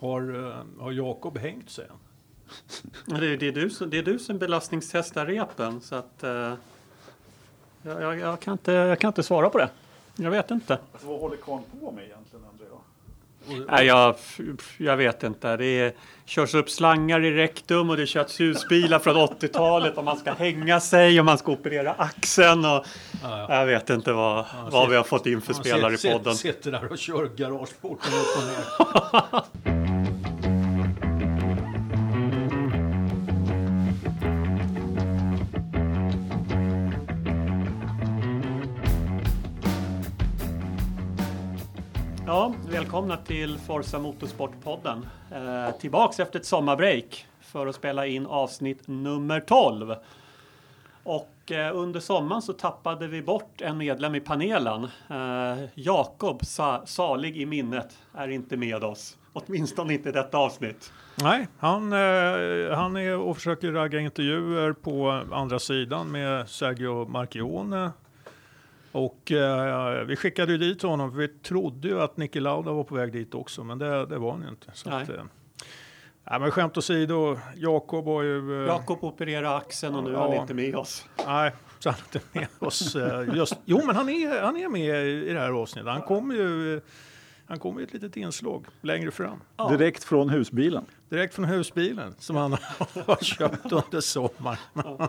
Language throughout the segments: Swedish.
Har, eh, har Jakob hängt sig än? Det är, det, är du, som- det är du som belastningstestar repen så att eh, jag, jag, kan inte, jag kan inte svara på det. Jag vet inte. Alltså, vad håller karln på med egentligen jag? Nej, jag, jag vet inte. Det är, körs upp slangar i rektum och det körs husbilar från 80-talet och man ska hänga sig och man ska operera axeln. Och, Jag vet inte vad, vad vi har fått in för spelare i podden. Sitter där och kör garageporten upp och ner. välkomna till Forza Motorsport-podden. Eh, tillbaks efter ett sommarbreak för att spela in avsnitt nummer 12. Och eh, under sommaren så tappade vi bort en medlem i panelen. Eh, Jakob, sa, salig i minnet, är inte med oss. Åtminstone inte i detta avsnitt. Nej, han, eh, han är och försöker ragga intervjuer på andra sidan med Sergio Marchione. Och eh, vi skickade ju dit honom, för vi trodde ju att Niki Lauda var på väg dit också, men det, det var han ju inte. Så Nej. att, eh, ja, men skämt åsido, Jakob var ju... eh, Jakob opererar axeln och nu är han Ja. inte med oss. Nej, så han är inte med oss. eh, Just, jo, men han är, han är med i det här avsnittet. Han kommer ju, han kommer i ett litet inslag längre fram. Ja. Direkt från husbilen. Direkt från husbilen som han har köpt under sommaren. Ja,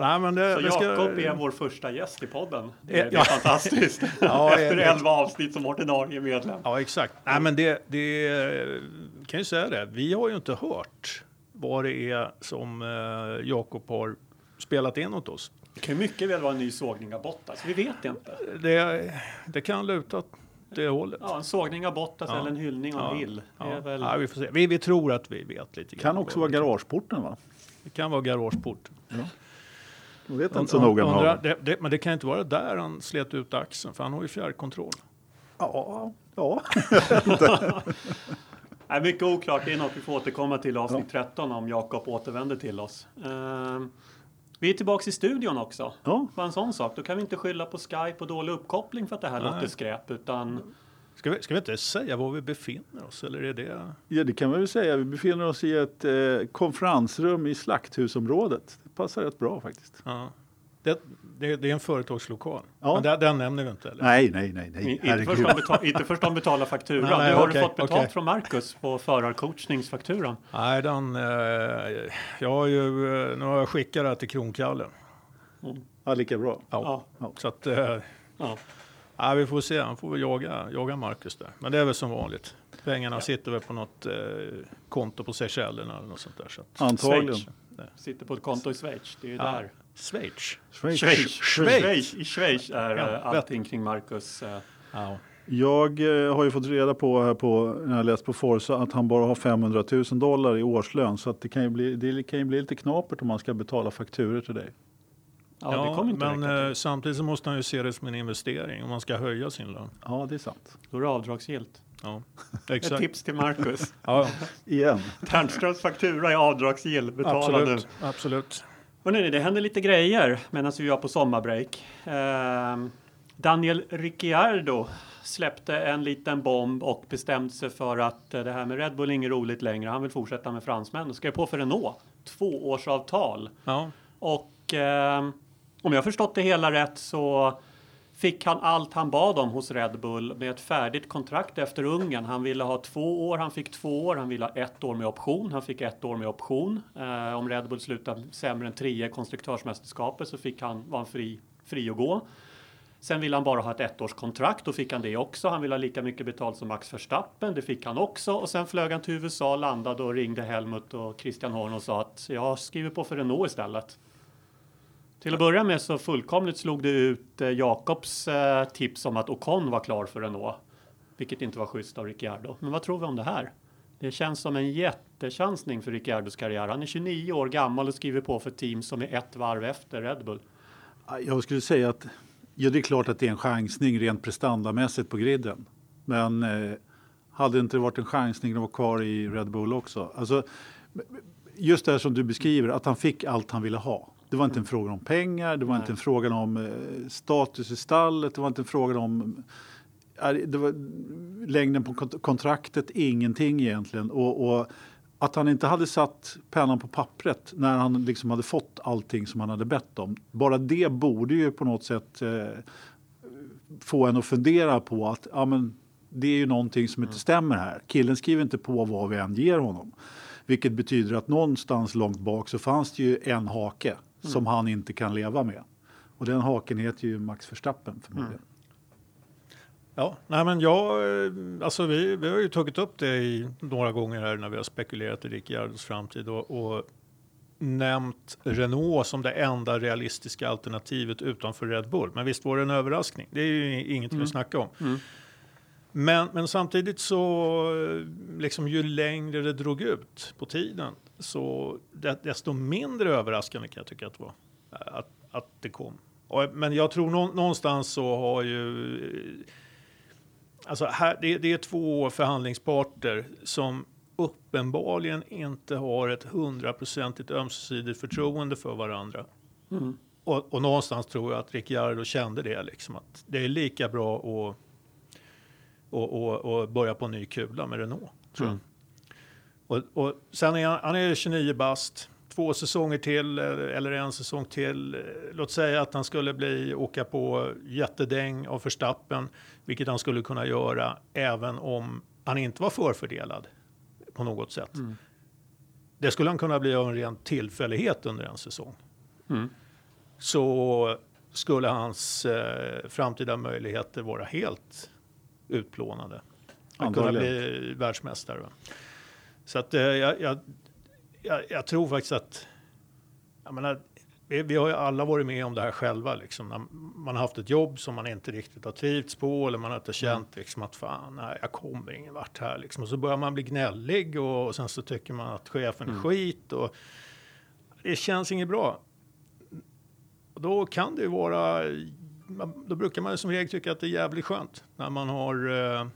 nej, men det, Så vi ska- Jakob är vår första gäst i podden. Det är, Eh, det är ja. fantastiskt. Ja, Efter det- 11 avsnitt som ordinarie medlem. Ja, exakt. Nej, men det, det kan ju säga det. Vi har ju inte hört vad det är som eh, Jakob har spelat in åt oss. Det kan ju mycket väl vara en ny sågning av Bottas. Vi vet inte. Det, det kan luta åt det hållet. Ja, en sågning av Bottas Ja. eller en hyllning av Ja. Hill. Det Ja. är väl... Ja, vi, får se. Vi, vi tror att vi vet lite grann. Kan också vara garageporten va? Det kan vara garageport. Jag vet inte så noga Undrar- honom. det, det, Men det kan inte vara där han slet ut axeln, för han har ju fjärrkontroll. Ja, ja. Nej, mycket oklart. Det är något vi får återkomma till i avsnitt 13 om Jakob återvänder till oss. Ehm, vi är tillbaks i studion också. ja. Bara en sån sak. Då kan vi inte skylla på Skype och dålig uppkoppling för att det här Nej. låter skräp. Utan Ska vi, ska vi inte säga var vi befinner oss? Eller är det... ja, det kan man väl säga. Vi befinner oss i ett eh, konferensrum i slakthusområdet. Det passar rätt bra faktiskt. Ja. Det, det, det är en företagslokal. Ja. Men den, den nämner vi inte. Eller? Nej, nej, nej, nej. inte först, de betal, inte först de betalar fakturan. Nej, nej, nu har okej, du fått betalt okej. från Marcus på förarcoachningsfakturan. Nej, den... Eh, jag har ju... eh, Nu har jag skickat det till Kronkallen. Ja, lika bra. Ja. Ja. Så att... Eh, Ja. Ja, vi får se. Han får väl jaga, jaga Marcus där. Men det är väl som vanligt. Pengarna sitter väl på något eh, konto på Seychellerna eller något sånt där. Så att, Antagligen. Schweiz. Sitter på ett konto i Schweiz. Det är ju Ja. där. Schweiz. Schweiz. Schweiz. Schweiz. Schweiz. I Schweiz är Ja, eh, allting kring Marcus. eh, Ja. Jag eh, har ju fått reda på här på, när jag läst på Forza att han bara har 500 000 dollar i årslön. Så att det, kan ju bli, det kan ju bli lite knapert om man ska betala fakturer till dig. Ja, inte men eh, samtidigt så måste han ju se det som en investering om man ska höja sin lön. Ja, det är sant. Då är det avdragsgillt. Ja, Ett exakt. tips till Marcus. Ja, Igen. Ternströms faktura är avdragsgill. Betala nu. absolut. absolut. Hörrni, det händer lite grejer medan vi var på sommarbreak. Ehm, Daniel Ricciardo släppte en liten bomb och bestämde sig för att eh, det här med Red Bull är inget roligt längre. Han vill fortsätta med fransmän och skrev på för Renault. Tvåårsavtal. Ja, Och ehm, om jag förstått det hela rätt så fick han allt han bad om hos Red Bull med ett färdigt kontrakt efter Ungern. Han ville ha två år, han fick två år, han ville ha ett år med option, han fick ett år med option. Eh, om Red Bull slutade sämre än trea i konstruktörsmästerskapet så fick han, var han fri, fri att gå. Sen ville han bara ha ett ettårskontrakt, då fick han det också. Han ville ha lika mycket betalt som Max Verstappen, det fick han också. Och sen flög han till USA, landade och ringde Helmut och Christian Horn och sa att jag skriver på för Renault istället. Till att börja med så fullkomligt slog det ut eh, Jakobs eh, tips om att Ocon var klar för Renault. Vilket inte var schysst av Ricciardo. Men vad tror vi om det här? Det känns som en jättechansning för Ricciardos karriär. Han är 29 år gammal och skriver på för ett team som är ett varv efter Red Bull. Jag skulle säga att ja, det är klart att det är en chansning rent prestandamässigt på griden. Men eh, hade det inte varit en chansning att vara kvar i Red Bull också? Alltså, just det här som du beskriver, att han fick allt han ville ha. Det var inte en fråga om pengar, det var Nej. inte en fråga om eh, status i stallet, det var inte en fråga om det var längden på kontraktet, ingenting egentligen. Och, och, att han inte hade satt pennan på pappret när han liksom hade fått allting som han hade bett om. Bara det borde ju på något sätt eh, få en att fundera på att ja, men, det är ju någonting som inte mm. stämmer här. Killen skriver inte på vad vi än ger honom. Vilket betyder att någonstans långt bak så fanns det ju en hake mm. som han inte kan leva med. Och den haken heter ju Max Verstappen förmodligen. Mm. Ja, nej men jag, eh, alltså vi, vi har ju tagit upp det i några gånger här när vi har spekulerat i Ricciardos framtid och, och nämnt Renault som det enda realistiska alternativet utanför Red Bull. Men visst var det en överraskning. Det är ju ingenting mm. att snacka om. Mm. Men, men samtidigt så, liksom ju längre det drog ut på tiden, så desto mindre överraskande kan jag tycka att det var att, att det kom. Men jag tror någonstans så har ju Alltså här, det, det, är två förhandlingsparter som uppenbarligen inte har ett hundraprocentigt ömsesidigt förtroende för varandra. Mm. Och, och, någonstans tror jag att Ricciardo kände det, liksom, att det är lika bra att och, och, och, börja på en ny kula med Renault. Tror mm. Och, och sen är han, han är 29 bast, två säsonger till eller en säsong till. Låt säga att han skulle bli, åka på jättedäng av Verstappen, vilket han skulle kunna göra även om han inte var förfördelad på något sätt. Mm. Det skulle han kunna bli av en ren tillfällighet under en säsong. Mm. Så skulle hans eh, framtida möjligheter vara helt utplånade. Att kunna bli världsmästare. Så att eh, jag, jag, jag, jag, tror faktiskt att, jag menar, vi, vi, har ju alla varit med om det här själva. Liksom. När man har haft ett jobb som man inte riktigt har trivts på eller man har inte känt mm. liksom, att fan, nej, jag kommer ingen vart här. Liksom. Och så börjar man bli gnällig och, och sen så tycker man att chefen mm. är skit. Och, det känns inget bra. Och då kan det ju vara, då brukar man som regel tycka att det är jävligt skönt när man har eh,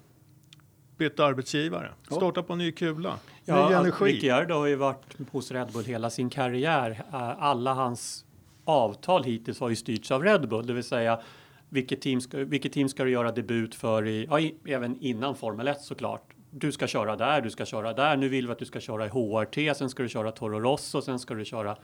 bytt arbetsgivare, starta på en ny kula. Ja, ny energi. Ricciardo har ju varit hos Red Bull hela sin karriär. Eh, alla hans avtal hittills har ju styrts av Red Bull, det vill säga vilket team ska, vilket team ska du göra debut för i, ja, i, även innan Formel 1 såklart. Du ska köra där, du ska köra där. Nu vill vi att du ska köra i HRT, sen ska du köra Toro Rosso, sen ska du köra.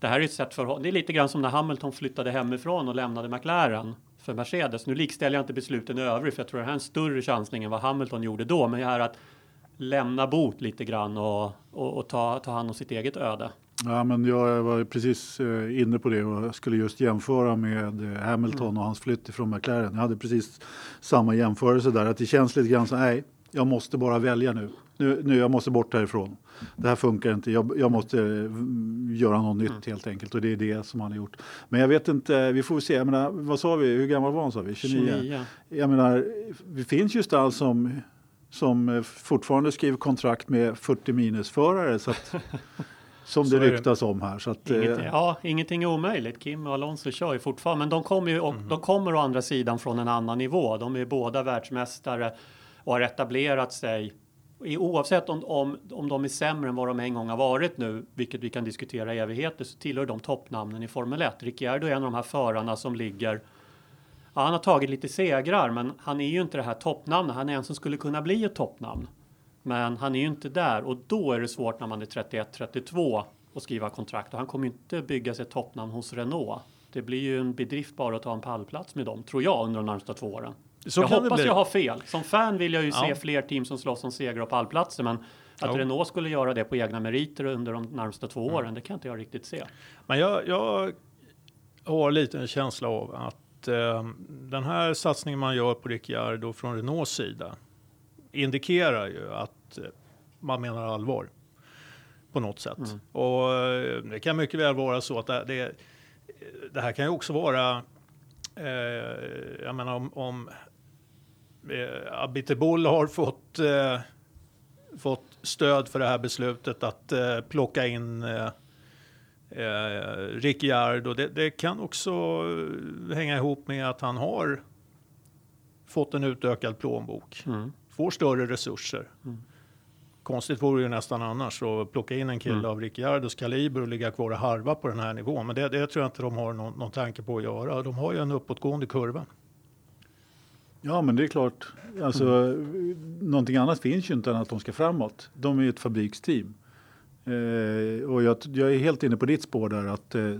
Det här är ett sätt för Det är lite grann som när Hamilton flyttade hemifrån och lämnade McLaren för Mercedes. Nu likställer jag inte besluten i övrigt, för jag tror det här är en större chansning än vad Hamilton gjorde då. Men det här att lämna bort lite grann och, och, och, ta, ta hand om sitt eget öde. Ja, men jag var precis eh, inne på det och skulle just jämföra med eh, Hamilton mm. och hans flytt ifrån McLaren. Jag hade precis samma jämförelse där, att det känns lite grann så nej, jag måste bara välja nu. Nu, nu jag måste bort härifrån. Det här funkar inte. Jag, jag måste eh, göra något nytt mm. helt enkelt och det är det som han har gjort. Men jag vet inte, vi får se. Jag menar, vad sa vi? Hur gammal var han sa vi? 29? 29. Jag menar, det finns ju stall som som eh, fortfarande skriver kontrakt med 40 minusförare. Så att, som så det ryktas om här. Så att, ingenting, eh, ja, ingenting är omöjligt. Kim och Alonso kör ju fortfarande, men de kommer ju mm. de kommer å andra sidan från en annan nivå. De är båda världsmästare och har etablerat sig. Oavsett om, om, om de är sämre än vad de en gång har varit nu, vilket vi kan diskutera i evigheter, så tillhör de toppnamnen i Formel 1. Ricciardo är en av de här förarna som ligger Ja, han har tagit lite segrar, men han är ju inte det här toppnamnet. Han är en som skulle kunna bli ett toppnamn. Men han är ju inte där och då är det svårt när man är 31-32 att skriva kontrakt och han kommer inte bygga sig ett toppnamn hos Renault. Det blir ju en bedrift bara att ta en pallplats med dem, tror jag, under de närmsta två åren. Så jag hoppas jag har fel. Som fan vill jag ju ja. se fler team som slåss om segrar och pallplatser, men att ja. Renault skulle göra det på egna meriter under de närmsta två mm. åren, det kan inte jag riktigt se. Men jag, jag har lite en känsla av att eh, den här satsningen man gör på Ricciardo från Renaults sida indikerar ju att eh, man menar allvar på något sätt. Mm. Och eh, det kan mycket väl vara så att det, det, det här kan ju också vara, eh, jag menar om, om eh, Abiteboul har fått, eh, fått stöd för det här beslutet att eh, plocka in eh, eh, Ricciardo. Det, det kan också hänga ihop med att han har fått en utökad plånbok. Mm. Får större resurser. Mm. Konstigt vore det nästan annars att plocka in en kille mm. av Ricciardos kaliber och ligga kvar och harva på den här nivån. Men det, det tror jag inte de har någon, någon tanke på att göra. De har ju en uppåtgående kurva. Ja, men det är klart. Alltså, mm. Någonting annat finns ju inte än att de ska framåt. De är ett fabriksteam. Eh, och jag, jag, är helt inne på ditt spår där. Att, eh,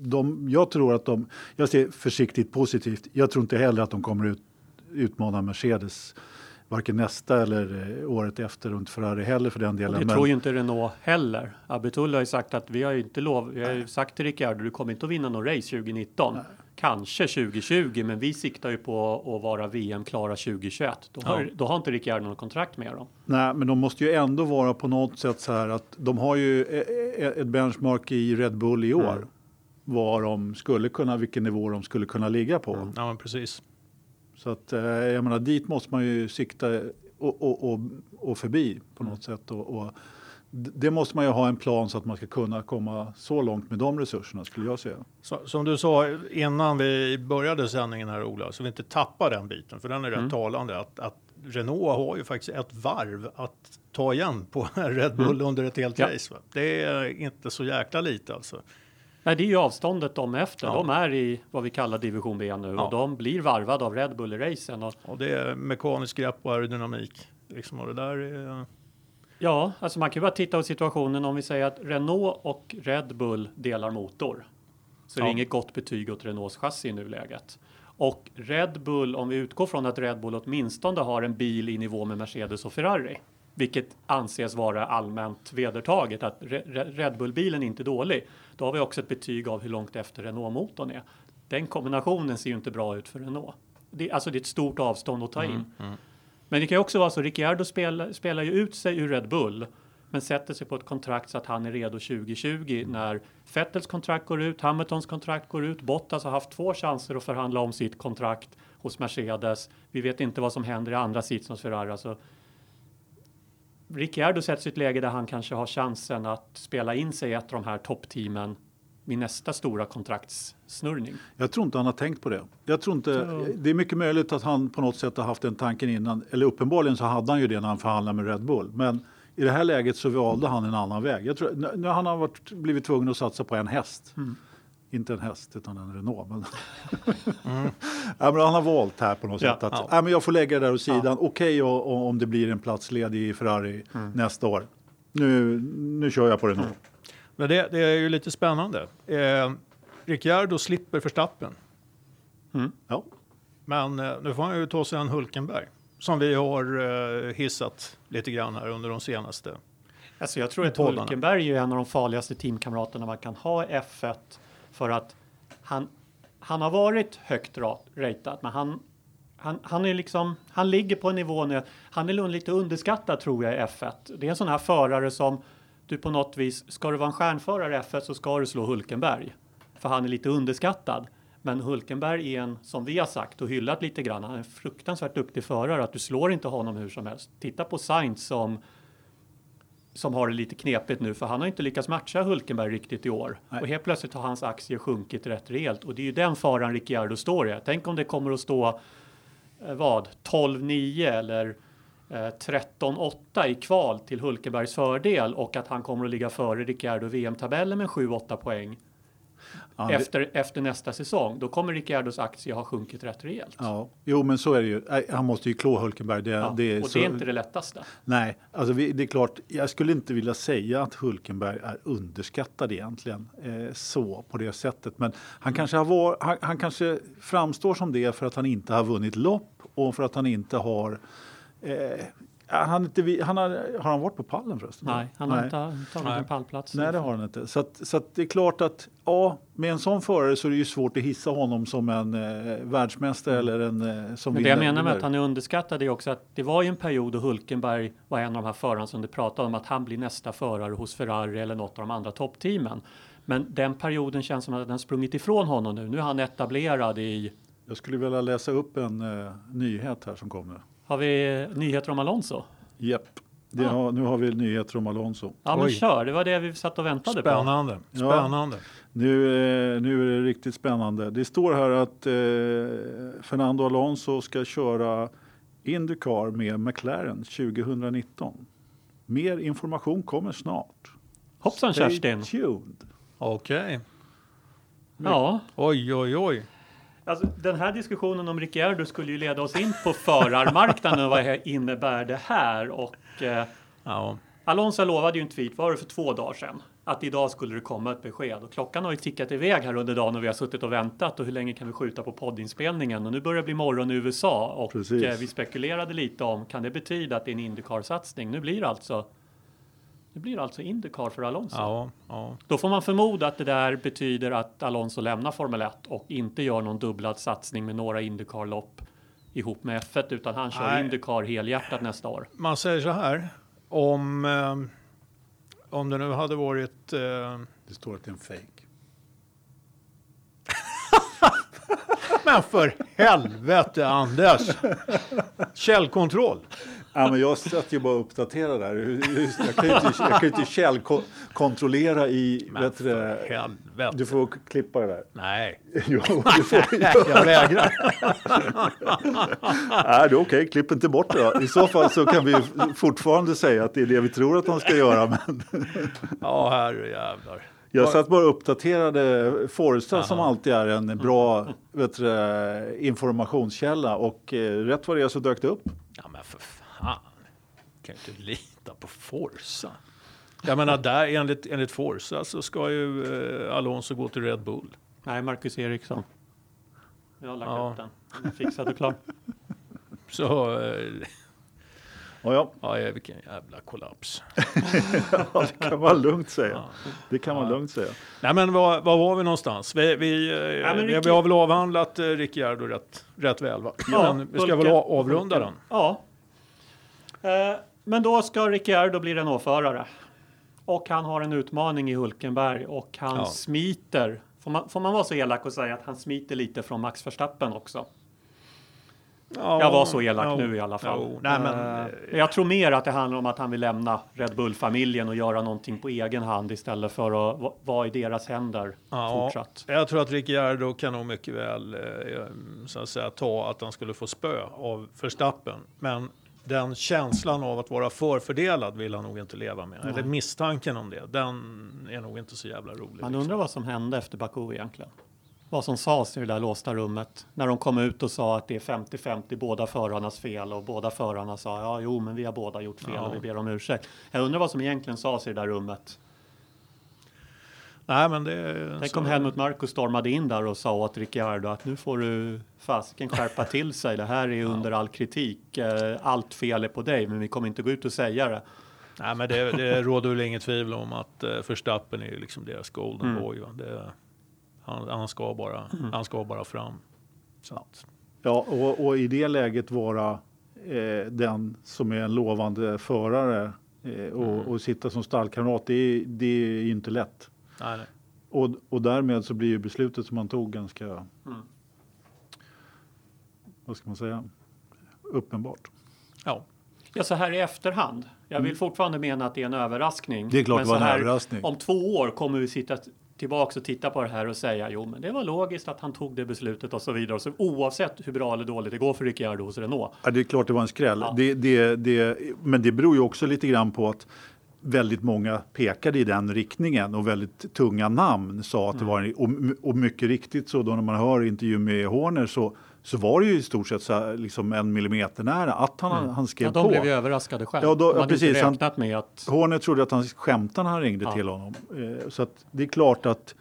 de, jag tror att de, jag ser försiktigt positivt. Jag tror inte heller att de kommer ut, utmana Mercedes varken nästa eller eh, året efter och inte Ferrari heller för den delen. Och det men... tror ju inte Renault heller. Abitull har ju sagt att vi har ju inte lov, vi har ju sagt till Ricciardo, du kommer inte att vinna någon race 2019. Nej. Kanske 2020, men vi siktar ju på att vara VM-klara 2021. Då har, ja. då har inte Ricciardo något kontrakt med dem. Nej, men de måste ju ändå vara på något sätt så här att de har ju e- e- ett benchmark i Red Bull i år. Mm. Var de skulle kunna, vilken nivå de skulle kunna ligga på. Mm. Ja, men precis. Så att eh, jag menar, dit måste man ju sikta och, och, och, och förbi på något mm. sätt. Och, och, det måste man ju ha en plan så att man ska kunna komma så långt med de resurserna skulle jag säga. Så, som du sa innan vi började sändningen här Ola, så vi inte tappar den biten, för den är rätt mm. talande. Att, att, Renault har ju faktiskt ett varv att ta igen på Red Bull mm. under ett helt ja. race. Va? Det är inte så jäkla lite alltså. Nej, det är ju avståndet de är efter. Ja. De är i vad vi kallar division B nu ja. och de blir varvade av Red Bull i racen. Och, och det är mekanisk grepp och aerodynamik. Liksom, och det där är... Ja, alltså man kan ju bara titta på situationen om vi säger att Renault och Red Bull delar motor. Så ja. det är inget gott betyg åt Renaults chassi i nuläget. Och Red Bull, om vi utgår från att Red Bull åtminstone har en bil i nivå med Mercedes och Ferrari, vilket anses vara allmänt vedertaget att Red Bull-bilen är inte dålig. Då har vi också ett betyg av hur långt efter Renault-motorn är. Den kombinationen ser ju inte bra ut för Renault. Det, alltså det är ett stort avstånd att ta in. Mm, mm. Men det kan ju också vara så, Ricciardo spelar, spelar ju ut sig ur Red Bull men sätter sig på ett kontrakt så att han är redo 2020 när Vettels kontrakt går ut, Hamiltons kontrakt går ut, Bottas har haft två chanser att förhandla om sitt kontrakt hos Mercedes. Vi vet inte vad som händer i andra sitsen hos Ferrari. Alltså, Ricciardo sätts i ett läge där han kanske har chansen att spela in sig i ett av de här toppteamen vid nästa stora kontraktssnurrning. Jag tror inte han har tänkt på det. Jag tror inte, så... Det är mycket möjligt att han på något sätt har haft den tanken innan. Eller uppenbarligen så hade han ju det när han förhandlade med Red Bull. Men i det här läget så valde han en annan väg. Jag tror, när han har varit, blivit tvungen att satsa på en häst. Mm. Inte en häst utan en Renault. Men, mm. ja, men han har valt här på något ja, sätt att ja. Ja, men jag får lägga det där åt sidan. Okej okay, om det blir en plats ledig i Ferrari mm. nästa år. Nu, nu kör jag på Renault. Men det, det, är ju lite spännande. Eh, Ricciardo slipper Verstappen. Mm. Ja. Men eh, nu får han ju ta sig an Hulkenberg som vi har eh, hissat lite grann här under de senaste. Alltså jag tror att Hulkenberg är en av de farligaste teamkamraterna man kan ha i F1 för att han, han har varit högt ratad, men han, han, han är liksom, han ligger på en nivå nu, han är lite underskattad tror jag i F1. Det är en sån här förare som du på något vis, ska du vara en stjärnförare i F1 så ska du slå Hulkenberg. För han är lite underskattad. Men Hulkenberg är en, som vi har sagt och hyllat lite grann, han är en fruktansvärt duktig förare. Att du slår inte honom hur som helst. Titta på Sainz som som har det lite knepigt nu för han har inte lyckats matcha Hulkenberg riktigt i år. Nej. Och helt plötsligt har hans aktier sjunkit rätt rejält och det är ju den faran Ricciardo står i. Tänk om det kommer att stå eh, vad 12-9 eller 13-8 eh, i kval till Hulkenbergs fördel och att han kommer att ligga före Ricciardo VM-tabellen med 7-8 poäng. Ja, efter, det... efter nästa säsong, då kommer Ricciardos aktie ha sjunkit rätt rejält. Ja, jo men så är det ju. Han måste ju klå Hulkenberg. Det, ja, det är och så... det är inte det lättaste. Nej, alltså vi, det är klart. Jag skulle inte vilja säga att Hulkenberg är underskattad egentligen eh, så på det sättet. Men han kanske, har var, han, han kanske framstår som det för att han inte har vunnit lopp och för att han inte har Eh, han inte, han har, har han varit på pallen förresten? Nej, han har Nej. inte tagit en pallplats. Nej, det har han inte. Så, att, så att det är klart att ja, med en sån förare så är det ju svårt att hissa honom som en eh, världsmästare mm. eller en eh, som Men det jag menar med att han är underskattad är också att det var ju en period då Hulkenberg var en av de här förarna som du pratade om att han blir nästa förare hos Ferrari eller något av de andra toppteamen. Men den perioden känns som att den sprungit ifrån honom nu. Nu är han etablerad i... Jag skulle vilja läsa upp en uh, nyhet här som kommer. Har vi nyheter om Alonso? Japp. Ah. Har, nu har vi nyheter om Alonso. Ja, men kör. Det var det vi satt och väntade spännande. på. Spännande. Ja, nu, eh, nu är det riktigt spännande. Det står här att eh, Fernando Alonso ska köra Indycar med McLaren 2019. Mer information kommer snart. Hoppsan Stay Kerstin. Okej. Okay. Ja. Oj, oj, oj. Alltså, den här diskussionen om Ricciardo skulle ju leda oss in på förarmarknaden och vad innebär det här? Och eh, Ja, Alonso lovade ju en tweet, var det för två dagar sedan, att idag skulle det komma ett besked. Och klockan har ju tickat iväg här under dagen och vi har suttit och väntat. Och hur länge kan vi skjuta på poddinspelningen? Och nu börjar det bli morgon i USA och eh, vi spekulerade lite om, kan det betyda att det är en Indycar-satsning? Nu blir det alltså nu blir det alltså Indycar för Alonso. ja, ja. Då får man förmoda att det där betyder att Alonso lämnar Formel 1 och inte gör någon dubblad satsning med några Indycar-lopp ihop med F1 utan han kör Nej. Indycar helhjärtat nästa år. Man säger så här, om, eh, om det nu hade varit eh, Det står att det är en fake. Men för helvete Anders! Källkontroll. Ja, men jag satt ju bara och uppdaterade där. Jag kan ju inte, jag kan inte källkontrollera i... Men Vet du, du får klippa det där. Nej, Jo, du får, jag vägrar. Nej, det är okej. Klipp inte bort det då. I så fall så kan vi fortfarande säga att det är det vi tror att de ska göra. Men Ja, herrejävlar. jag satt bara och uppdaterade Forza som alltid är en bra vet du, informationskälla och eh, rätt vad det är så dök det upp. Ja, men för fan. Kan ju inte lita på Forza. Jag menar, där enligt, enligt Forza så ska ju eh, Alonso gå till Red Bull. Nej, Marcus Eriksson. Jag har lagt Ja. upp den. Den är Fixad och klar. Så, eh, Ja, ja, ja, vilken jävla kollaps. det kan man lugnt säga. Ja. Det kan man Ja. lugnt säga. Nej, men var, var var vi någonstans? Vi, vi, eh, men vi, Ricky- vi har väl avhandlat eh, Ricciardo rätt, rätt väl, va? Ja, men vi ska väl avrunda den. Ja. Eh, men då ska Ricciardo bli Renault-förare. Och han har en utmaning i Hulkenberg och han Ja. smiter. Får man, får man vara så elak och säga att han smiter lite från Max Verstappen också? Ja, Jag var så elak ja, nu i alla fall. nej, men, Eh, eh, jag tror mer att det handlar om att han vill lämna Red Bull-familjen och göra någonting på egen hand istället för att va- vara i deras händer Ja, fortsatt. Jag tror att Ricciardo kan nog mycket väl eh, så att säga, ta att han skulle få spö av Verstappen. Men den känslan av att vara förfördelad vill han nog inte leva med. Eller misstanken om det, den är nog inte så jävla rolig. Man liksom. undrar vad som hände efter Baku egentligen. Vad som sades i det där låsta rummet när de kom ut och sa att det är 50-50 båda förarnas fel och båda förarna sa ja, jo, men vi har båda gjort fel Ja. och vi ber om ursäkt. Jag undrar vad som egentligen sades i det där rummet. Nej, men det, Tänk så- om Helmut Marko stormade in där och sa åt Ricciardo att nu får du fasiken skärpa till sig. Det här är under all kritik. Eh, Allt fel är på dig, men vi kommer inte gå ut och säga det. Nej, men det, det råder väl inget tvivel om att uh, Verstappen är ju liksom deras golden Mm. boy. Det, han, han, ska bara, han ska bara fram. Så att, Ja, och, och i det läget vara eh, den som är en lovande förare eh, och, Mm. och sitta som stallkamrat, det, är- det är ju inte lätt. Nej, nej. Och, och därmed så blir ju beslutet som man tog ganska, Mm. vad ska man säga, uppenbart. Ja. Ja, så här i efterhand. Jag vill fortfarande mena att det är en överraskning. Mm. Det är klart Men det var en här, överraskning. Om två år kommer vi sitta tillbaks och titta på det här och säga jo, men det var logiskt att han tog det beslutet och så vidare. Så oavsett hur bra eller dåligt det går för Ricciardo hos Renault. Ja, det är klart det var en skräll. Ja. Det, det, det, men det beror ju också lite grann på att väldigt många pekade i den riktningen och väldigt tunga namn sa att det var en, och, och mycket riktigt så då när man hör intervju med Horner så, så var det ju i stort sett så här, liksom en millimeter nära att han, han skrev Ja, de på. blev ju överraskade själv. Ja, då- de hade precis, inte han- med att... Horner trodde att han skämtade när han ringde Ja. till honom. Eh, så att det är klart att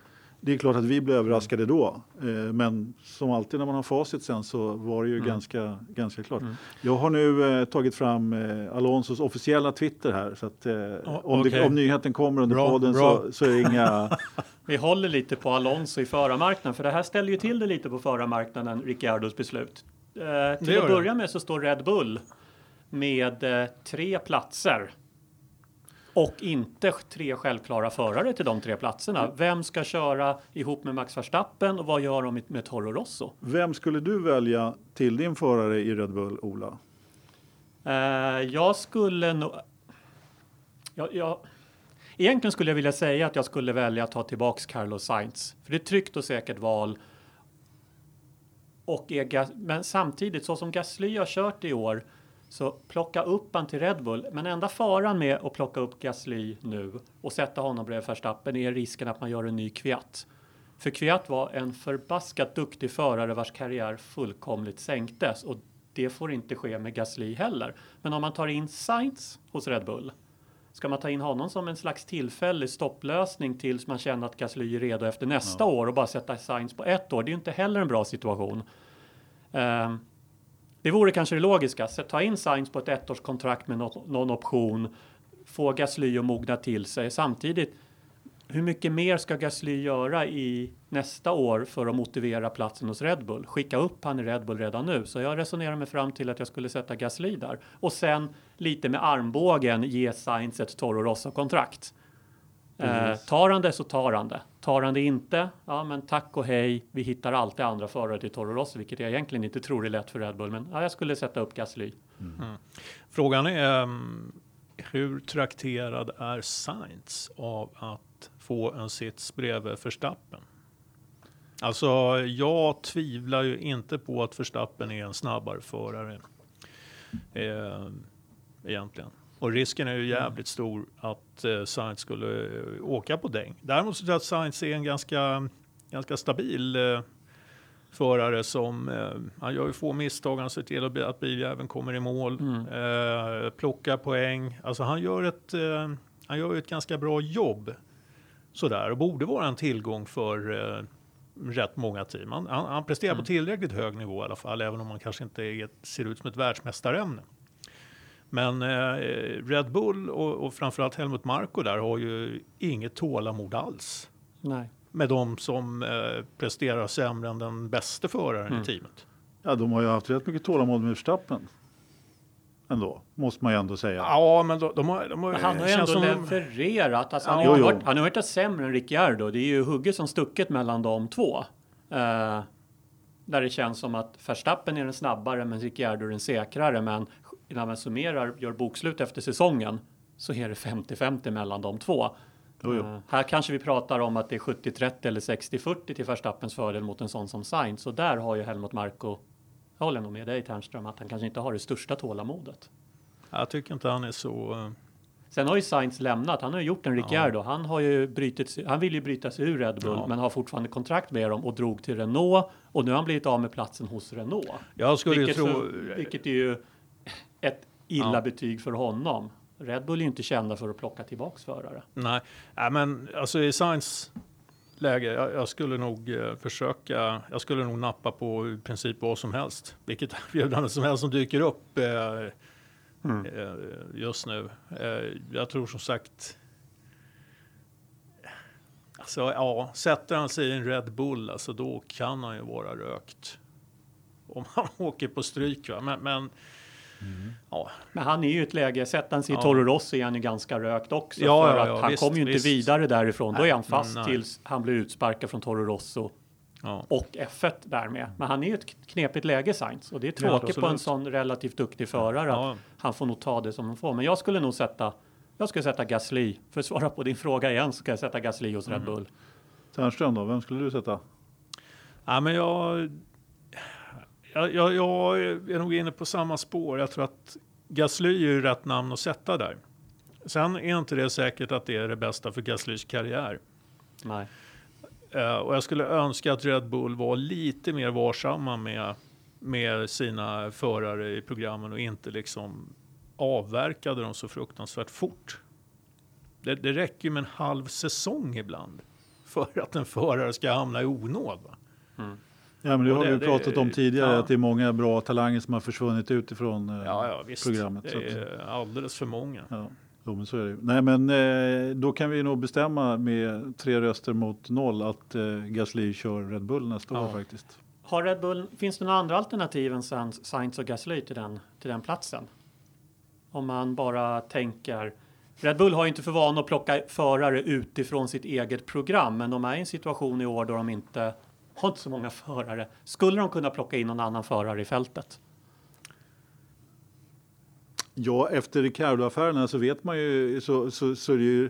det är klart att vi blev överraskade då. Eh, men som alltid när man har facit sen så var det ju Mm. ganska, ganska klart. Jag har nu eh, tagit fram eh, Alonsos officiella Twitter här. Så att, eh, om, det, om nyheten kommer under Bra, podden bra. Så, så är det inga... Vi håller lite på Alonso i förarmarknaden, för det här ställer ju till det lite på förarmarknaden, Ricciardos beslut. Eh, till att börja med så står Red Bull med eh, tre platser och inte tre självklara förare till de tre platserna. Vem ska köra ihop med Max Verstappen och vad gör de med- Toro Rosso? Vem skulle du välja till din förare i Red Bull, Ola? Eh, jag skulle nog... Jag, jag, egentligen skulle jag vilja säga att jag skulle välja att ta tillbaks Carlos Sainz. För det är ett tryggt och säkert val. Och är men samtidigt, så som Gasly har kört i år, så plocka upp han till Red Bull. Men enda faran med att plocka upp Gasly nu och sätta honom bredvid Verstappen är risken att man gör en ny Kviat. För Kviat var en förbaskat duktig förare vars karriär fullkomligt sänktes och det får inte ske med Gasly heller. Men om man tar in Sainz hos Red Bull, ska man ta in honom som en slags tillfällig stopplösning tills man känner att Gasly är redo efter nästa ja. år och bara sätta Sainz på ett år? Det är ju inte heller en bra situation. Um, det vore kanske det logiska. Så ta in Sainz på ett ettårskontrakt med någon, någon option. Få Gasly att mogna till sig. Samtidigt, hur mycket mer ska Gasly göra i nästa år för att motivera platsen hos Red Bull? Skicka upp han i Red Bull redan nu. Så jag resonerar mig fram till att jag skulle sätta Gasly där. Och sen lite med armbågen ge Sainz ett Toro Rosso-kontrakt. Eh, tar han det så tar han det. Tar han det inte, ja men tack och hej. Vi hittar alltid andra förare till Toro Rosso, vilket jag egentligen inte tror är lätt för Red Bull. Men ja, jag skulle sätta upp Gasly. Mm. Mm. Frågan är um, hur trakterad är Sainz av att få en sits bredvid Verstappen? Alltså, jag tvivlar ju inte på att Verstappen är en snabbare förare. Eh, egentligen. Och risken är ju jävligt stor att eh, Sainz skulle eh, åka på däng. Däremot så tror jag att Sainz är en ganska, ganska stabil eh, förare som, eh, han gör ju få misstag, han ser till att, att biljäveln kommer i mål, mm. eh, plockar poäng. Alltså han gör ett, eh, han gör ett ganska bra jobb sådär och borde vara en tillgång för eh, rätt många team. Han, han, han presterar mm. på tillräckligt hög nivå i alla fall, även om han kanske inte är, ser ut som ett världsmästarämne. Men eh, Red Bull och, och framförallt Helmut Marko där har ju inget tålamod alls. Nej. Med de som eh, presterar sämre än den bästa föraren mm. i teamet. Ja, de har ju haft rätt mycket tålamod med Verstappen. Ändå, måste man ju ändå säga. Ja, men de, de har, de har, han har ju ändå som... levererat. Alltså, han, ja, har varit, han har varit sämre än Ricciardo. Det är ju hugget som stucket mellan de två. Uh, där det känns som att Verstappen är den snabbare men Ricciardo är den säkrare. Men när man summerar, gör bokslut efter säsongen så är det 50-50 mellan de två. Uh, här kanske vi pratar om att det är 70-30 eller 60-40 till Verstappens fördel mot en sån som Sainz. Så där har ju Helmut Marko, jag håller nog med dig Ternström, att han kanske inte har det största tålamodet. Jag tycker inte han är så... Uh... Sen har ju Sainz lämnat. Han har ju gjort en Ricciardo. Ja. Han har ju brutit, han vill ju bryta sig ur Red Bull, ja. men har fortfarande kontrakt med dem och drog till Renault. Och nu har han blivit av med platsen hos Renault. Jag skulle vilket, tro... För, vilket är ju ett illa ja. betyg för honom. Red Bull är ju inte kända för att plocka tillbaks förare. Nej, Nej men alltså i Sainz läge, jag, jag, skulle nog eh, försöka, jag skulle nog nappa på i princip vad som helst. Vilket erbjudande som helst som dyker upp eh, mm. eh, just nu. Eh, jag tror som sagt, alltså ja, sätter han sig i en Red Bull, alltså då kan han ju vara rökt. Om han åker på stryk. Va? Men, men Mm. Ja. Men han är ju i ett läge, sätter han sig i Toro Rosso är han ju ganska rökt också. Ja, för ja, att han kommer ju inte visst. vidare därifrån. Nej, Då är han fast nej. tills han blir utsparkad från Toro Rosso. Ja. Och F1 därmed. Men han är ju ett knepigt läge Sainz och det är tråkigt på en sån relativt duktig förare att han får nog ta det som han får. Men jag skulle nog sätta jag skulle sätta Gasly. För att svara på din fråga igen så ska jag sätta Gasly hos mm. Red Bull. Ternström då, vem skulle du sätta? Ja, men jag jag, jag, jag är nog inne på samma spår. Jag tror att Gasly är rätt namn att sätta där. Sen är inte det säkert att det är det bästa för Gaslys karriär. Nej. Uh, och jag skulle önska att Red Bull var lite mer varsamma med, med sina förare i programmen och inte liksom avverkade dem så fruktansvärt fort. Det, det räcker med en halv säsong ibland för att en förare ska hamna i onåd. Mm. Ja, men det har det, vi pratat om tidigare, ja. att det är många bra talanger som har försvunnit utifrån eh, ja, ja, visst. programmet. Det är alldeles för många. Ja. Jo, men så är det. Nej, men eh, då kan vi nog bestämma med tre röster mot noll att eh, Gasly kör Red Bull nästa år faktiskt. Har Red Bull, finns det några andra alternativ än Sainz och Gasly till den, till den platsen? Om man bara tänker Red Bull har inte för vana att plocka förare utifrån sitt eget program, men de är i en situation i år då de inte har inte så många förare. Skulle de kunna plocka in någon annan förare i fältet? Ja, efter Ricardo-affärerna så vet man ju så, så, så är det ju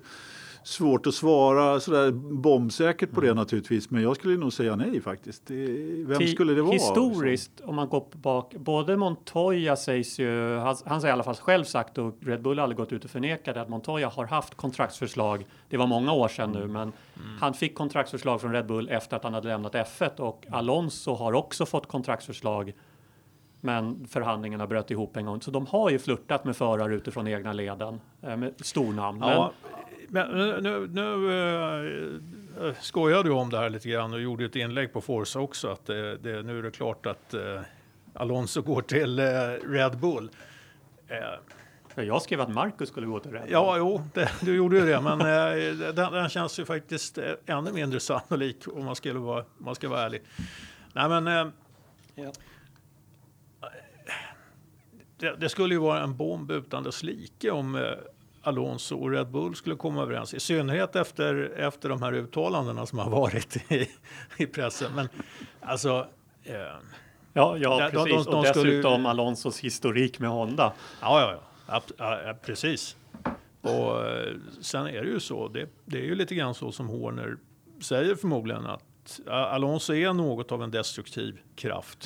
svårt att svara sådär bombsäkert på det Mm. naturligtvis. Men jag skulle nog säga nej faktiskt. Vem skulle det vara? Historiskt, om man går bak, både Montoya sägs ju, han, han har i alla fall själv sagt och Red Bull har aldrig gått ut och förnekat att Montoya har haft kontraktsförslag. Det var många år sedan nu, men han fick kontraktsförslag från Red Bull efter att han hade lämnat F1 och Alonso har också fått kontraktsförslag. Men förhandlingarna bröt ihop en gång, så de har ju flörtat med förare utifrån egna leden eh, med stornamn. Ja, men nu, nu, nu eh, skojade du om det här lite grann och gjorde ett inlägg på Forza också. Att det, det, nu är det klart att eh, Alonso går till eh, Red Bull. Jag skrev att Marcus skulle gå till Red Bull. ja, jo, det, du gjorde ju det, men den, den känns ju faktiskt ännu mindre sannolik om man, skulle vara, om man ska vara ärlig. Nej, men Ja. det, det skulle ju vara en bomb utan dess like om Alonso och Red Bull skulle komma överens. I synnerhet efter, efter de här uttalandena som har varit i, i pressen. Men alltså, eh, ja, Ja, ja De- de- precis. de- de och skulle- dessutom Alonsos historik med Honda. ja, ja, Ab- ja, ja, precis. Och eh, sen är det ju så, det, det är ju lite grann så som Horner säger förmodligen att Alonso är något av en destruktiv kraft.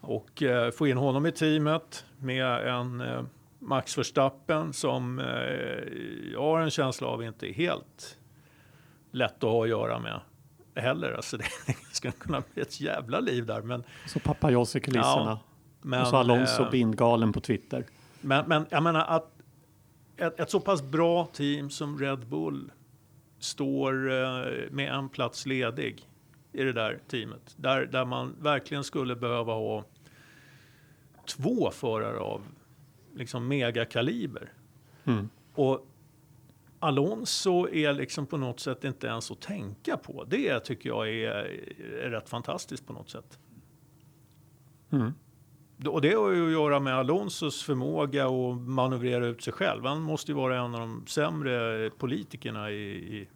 Och eh, få in honom i teamet med en eh, Max Verstappen som eh, jag har en känsla av inte är helt lätt att ha att göra med heller. Alltså det ska kunna bli ett jävla liv där. Men, Så pappa Joss i kulisserna. Ja, och så Alonso eh, bindgalen på Twitter. men, men jag menar att ett, ett så pass bra team som Red Bull står eh, med en plats ledig i det där teamet. Där, där man verkligen skulle behöva ha två förare av liksom megakaliber. Mm. Och Alonso är liksom på något sätt inte ens att tänka på. Det tycker jag är, är rätt fantastiskt på något sätt. Mm. Och det har ju att göra med Alonsos förmåga att manövrera ut sig själv. Han måste ju vara en av de sämre politikerna i, i,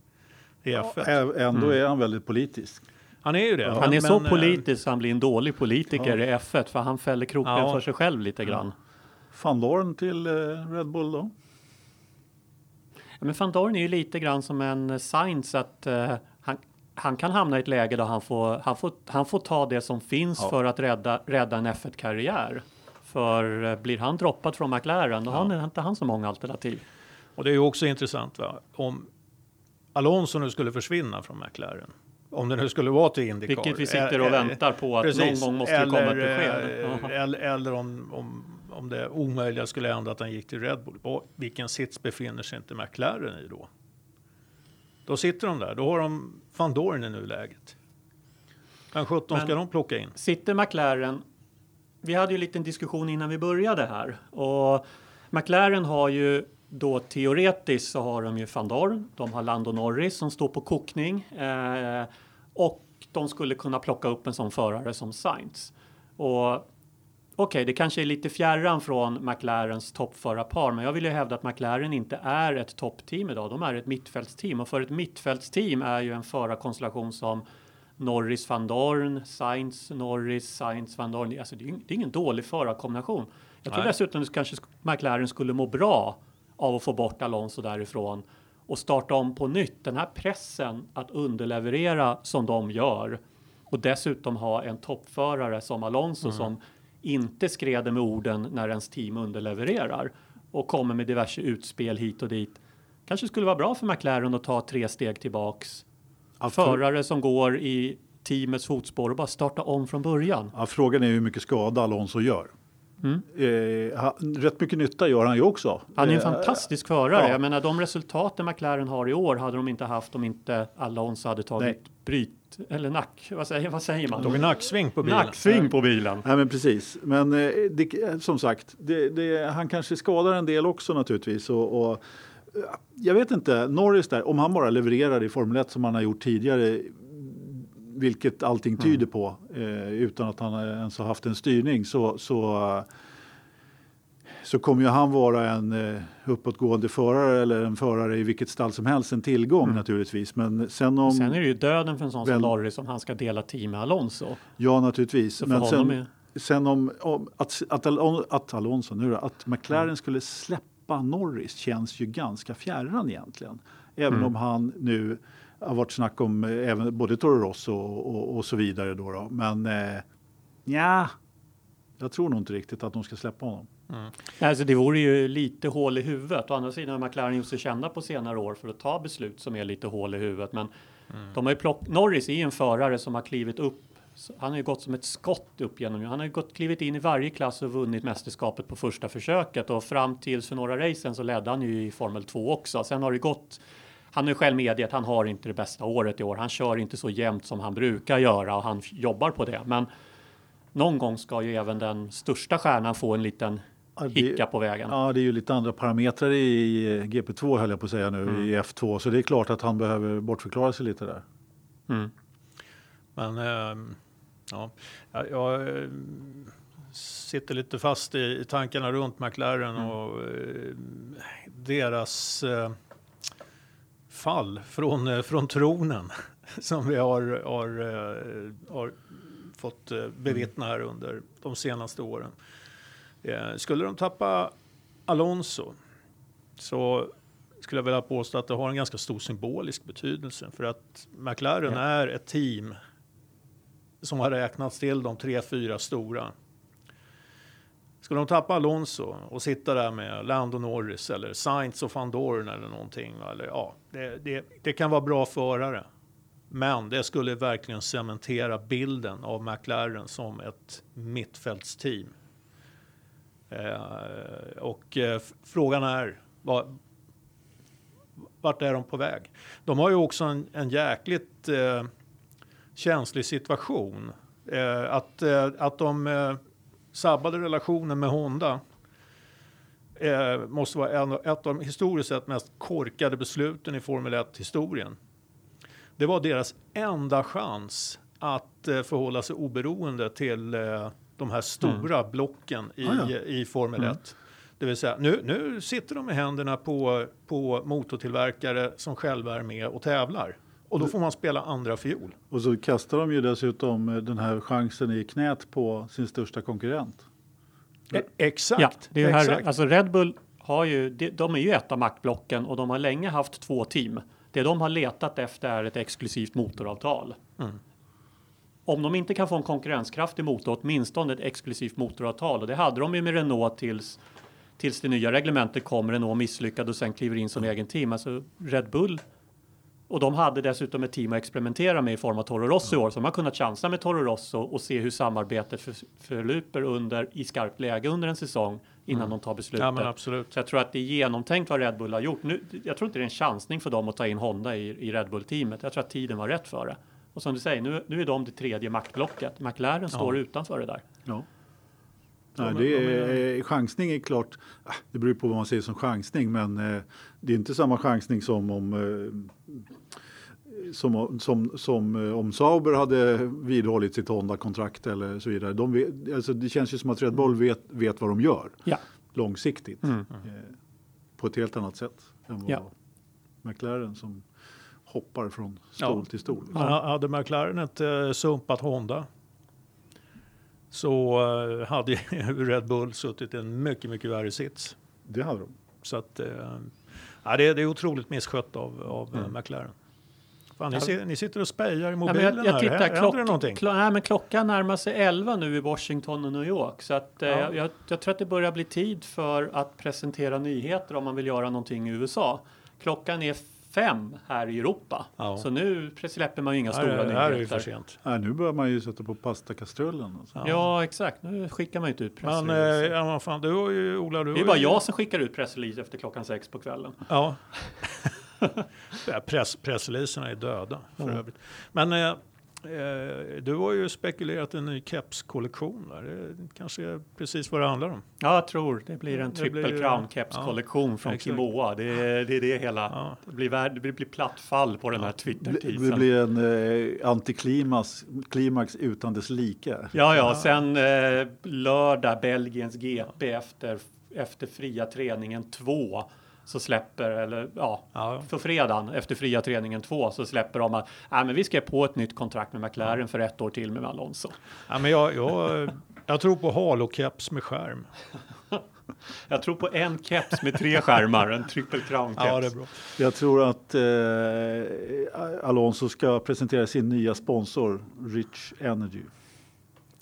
i F1. Ä- Ändå är han väldigt politisk. Han är ju det. Han men- är så men, eh, politisk så han blir en dålig politiker i F1 för han fäller kroken Ja. för sig själv lite grann. Van Dorn till eh, Red Bull då? Men van Dorn är ju lite grann som en Sainz att eh, han, han kan hamna i ett läge där han får, han får, han får ta det som finns Ja. för att rädda, rädda en F1-karriär. För eh, blir han droppad från McLaren då har han inte han så många alternativ. Och det är ju också intressant va? om Alonso nu skulle försvinna från McLaren. Om det nu skulle vara till Indycar. Vilket vi sitter och väntar på att Precis. någon gång måste det komma ett Eller, besked. Eller, eller om, om, om det omöjliga skulle hända att han gick till Red Bull. Och vilken sits befinner sig inte McLaren i då? Då sitter de där. Då har de van Dorn i nuläget. Men 17 ska de plocka in. Sitter McLaren, vi hade ju en liten diskussion innan vi började här och McLaren har ju då teoretiskt så har de ju van Dorn, de har Lando Norris som står på kokning eh, och de skulle kunna plocka upp en sån förare som Sainz. Och Okej, det kanske är lite fjärran från McLarens toppförarpar, men jag vill ju hävda att McLaren inte är ett toppteam idag. De är ett mittfältsteam och för ett mittfältsteam är ju en förarkonstellation som Norris van Dorn, Sainz Norris, Sainz van Dorn. Alltså det, är, det är ingen dålig förarkombination. Jag tror Nej. dessutom att kanske sk- McLaren skulle må bra av att få bort Alonso därifrån och starta om på nytt. Den här pressen att underleverera som de gör och dessutom ha en toppförare som Alonso Mm. som inte skräder med orden när ens team underlevererar och kommer med diverse utspel hit och dit. Kanske skulle vara bra för McLaren att ta tre steg tillbaks. För- Förare som går i teamets fotspår och bara starta om från början. Ja, frågan är hur mycket skada Alonso gör. Mm. Eh, ha- rätt mycket nytta gör han ju också. Han är en Eh, fantastisk förare. ja. Jag menar de resultaten McLaren har i år hade de inte haft om inte Alonso hade tagit bryt eller nack. Vad säger, vad säger man? Tog en nacksving på bilen. Nacksving på bilen. Nej men precis, men eh, det, som sagt, det, det, han kanske skadar en del också naturligtvis. Och, och, eh, jag vet inte, Norris där, om han bara levererar i Formel 1 som han har gjort tidigare, vilket allting tyder på, eh, utan att han ens har haft en styrning, så, så, så kommer ju han vara en eh, uppåtgående förare eller en förare i vilket stall som helst, en tillgång naturligtvis. Men sen om... Sen är det ju döden för en sån som Norris om han ska dela team med Alonso. Ja, naturligtvis. Så Men sen, är... sen om, om att, att, att Alonso, nu då, att McLaren skulle släppa släppa Norris känns ju ganska fjärran egentligen. Även Mm. om han nu har varit snack om eh, även, både Toro Rosso och, och, och så vidare. Då, då. Men eh, ja, jag tror nog inte riktigt att de ska släppa honom. Alltså det vore ju lite hål i huvudet. Å andra sidan har McLaren gjort sig kända på senare år för att ta beslut som är lite hål i huvudet. Men de har ju plock... Norris är ju en förare som har klivit upp. Han har ju gått som ett skott upp genom. Han har ju gått, klivit in i varje klass och vunnit mästerskapet på första försöket och fram till för några racen så ledde han ju i Formel 2 också. Sen har det gått. Han är själv medgett att han har inte det bästa året i år. Han kör inte så jämnt som han brukar göra och han jobbar på det. Men någon gång ska ju även den största stjärnan få en liten Ja, det- hicka på vägen. Ja, det är ju lite andra parametrar i eh, GP2 höll jag på att säga nu, Mm. i F2. Så det är klart att han behöver bortförklara sig lite där. Mm. Men ehm, ja, jag, jag eh, sitter lite fast i, i tankarna runt McLaren Mm. och eh, deras eh, fall från, eh, från tronen som vi har, har, eh, har fått eh, bevittna här under de senaste åren. Skulle de tappa Alonso så skulle jag vilja påstå att det har en ganska stor symbolisk betydelse för att McLaren Ja. är ett team som har räknats till de tre, fyra stora. Skulle de tappa Alonso och sitta där med Lando Norris eller Sainz och van Dorn eller någonting, eller, ja, det, det, det kan vara bra förare. Men det skulle verkligen cementera bilden av McLaren som ett mittfältsteam. Eh, och eh, frågan är, vad, vart är de på väg? De har ju också en, en jäkligt eh, känslig situation. Eh, att, eh, att de eh, sabbade relationen med Honda eh, måste vara en, ett av de historiskt sett mest korkade besluten i Formel 1-historien. Det var deras enda chans att eh, förhålla sig oberoende till eh, de här stora blocken i, Ah, ja. i Formel 1. Det vill säga, nu, nu sitter de i händerna på, på motortillverkare som själva är med och tävlar. Och då får man spela andra fiol. Och så kastar de ju dessutom eh, den här chansen i knät på sin största konkurrent. E- exakt. Ja, det är ju här, exakt. alltså Red Bull har ju, de, är ju ett av maktblocken och de har länge haft två team. Det de har letat efter är ett exklusivt motoravtal. Mm. Om de inte kan få en konkurrenskraftig motor, åtminstone ett exklusivt motoravtal. Och det hade de ju med Renault tills, tills det nya reglementet kom. Renault misslyckades och sen kliver in som egen team. Alltså Red Bull och de hade dessutom ett team att experimentera med i form av Toro Rosso i år. Så de har kunnat chansa med Toro Rosso och se hur samarbetet för, förluper under, i skarpt läge under en säsong innan de tar beslutet. ja, men absolut. Så jag tror att det är genomtänkt vad Red Bull har gjort. Nu, jag tror inte det är en chansning för dem att ta in Honda i, i Red Bull-teamet. Jag tror att tiden var rätt för det. Och som du säger, nu, nu är de det tredje maktblocket. McLaren står utanför det där. Ja. Ja, Nej, det är, chansning är klart, ah, det beror på vad man säger som chansning, men eh, det är inte samma chansning som om eh, som, som, som eh, om Sauber hade vidhållit sitt Honda-kontrakt eller så vidare. De vet, alltså det känns ju som att Red Bull vet, vet vad de gör Ja. långsiktigt Mm. eh, på ett helt annat sätt än vad Ja. McLaren som hoppar från stol Ja. till stol. Ja. Hade McLaren ett eh, sumpat Honda så eh, hade Red Bull suttit i en mycket, mycket värre sits. Det hade de. Så att, eh, ja, det, är, det är otroligt misskött av, av Mm. McLaren. Fan, ni, Ja. ser, ni sitter och spejar i Ja, mobilen jag, jag här. tittar, Händer klock, det någonting? klo- nej, men klockan närmar sig 11 nu i Washington och New York. Så att, eh, Ja. jag, jag tror att det börjar bli tid för att presentera nyheter om man vill göra någonting i USA. Klockan är fem här i Europa. Ja. Så nu släpper man ju inga Här, stora är- här är det ju nyheter. för sent. Nej, nu börjar man ju sätta på pastakastrullen. Alltså. Ja. exakt. Nu skickar man ju inte ut Men eh, pressreleaser. ja, fan, du har ju, Ola, du det är har bara ju, jag som skickar ut pressrelease efter klockan sex på kvällen. Ja. Press, pressreleaserna är döda för Ja. övrigt. Men eh, eh, du har ju spekulerat en ny kepskollektion. Där. Det kanske är precis vad det handlar om. Ja, jag tror det blir en Det triple blir- crown keps ja, från exakt. Kimoa. Det är, det är det hela. Ja. Det blir, värd, det blir platt fall på den här Det, Twitter-teasen. det blir en eh, antiklimax klimax utan dess like. Ja, Ja. ja, sen eh, lördag Belgiens GP efter, efter fria träningen 2 så släpper, eller ja, Ja. för fredagen efter fria träningen 2 så släpper de att nej, men vi ska på ett nytt kontrakt med McLaren för ett år till med Alonso. Ja, men jag, jag, jag tror på halokeps med skärm. Jag tror på en keps med tre skärmar, en triple crown keps. Ja, det är bra. Jag tror att eh, Alonso ska presentera sin nya sponsor, Rich Energy.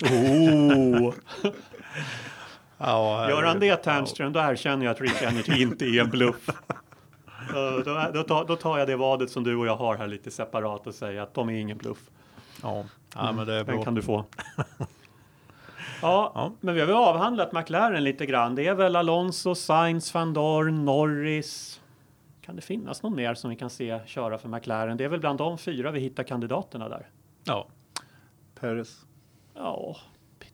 Oh. Ja, Gör han det. Ternström, då erkänner jag att Rich Energy inte är en bluff. Eh, då, då, tar, då tar jag det vadet som du och jag har här lite separat och säger att de är ingen bluff. Ja, ja men det är Den bra. kan du få. Ja, Ja. men vi har väl avhandlat McLaren lite grann. Det är väl Alonso, Sainz, van Dorn, Norris. Kan det finnas någon mer som vi kan se köra för McLaren? Det är väl bland de fyra vi hittar kandidaterna där. Ja. Perez. Ja,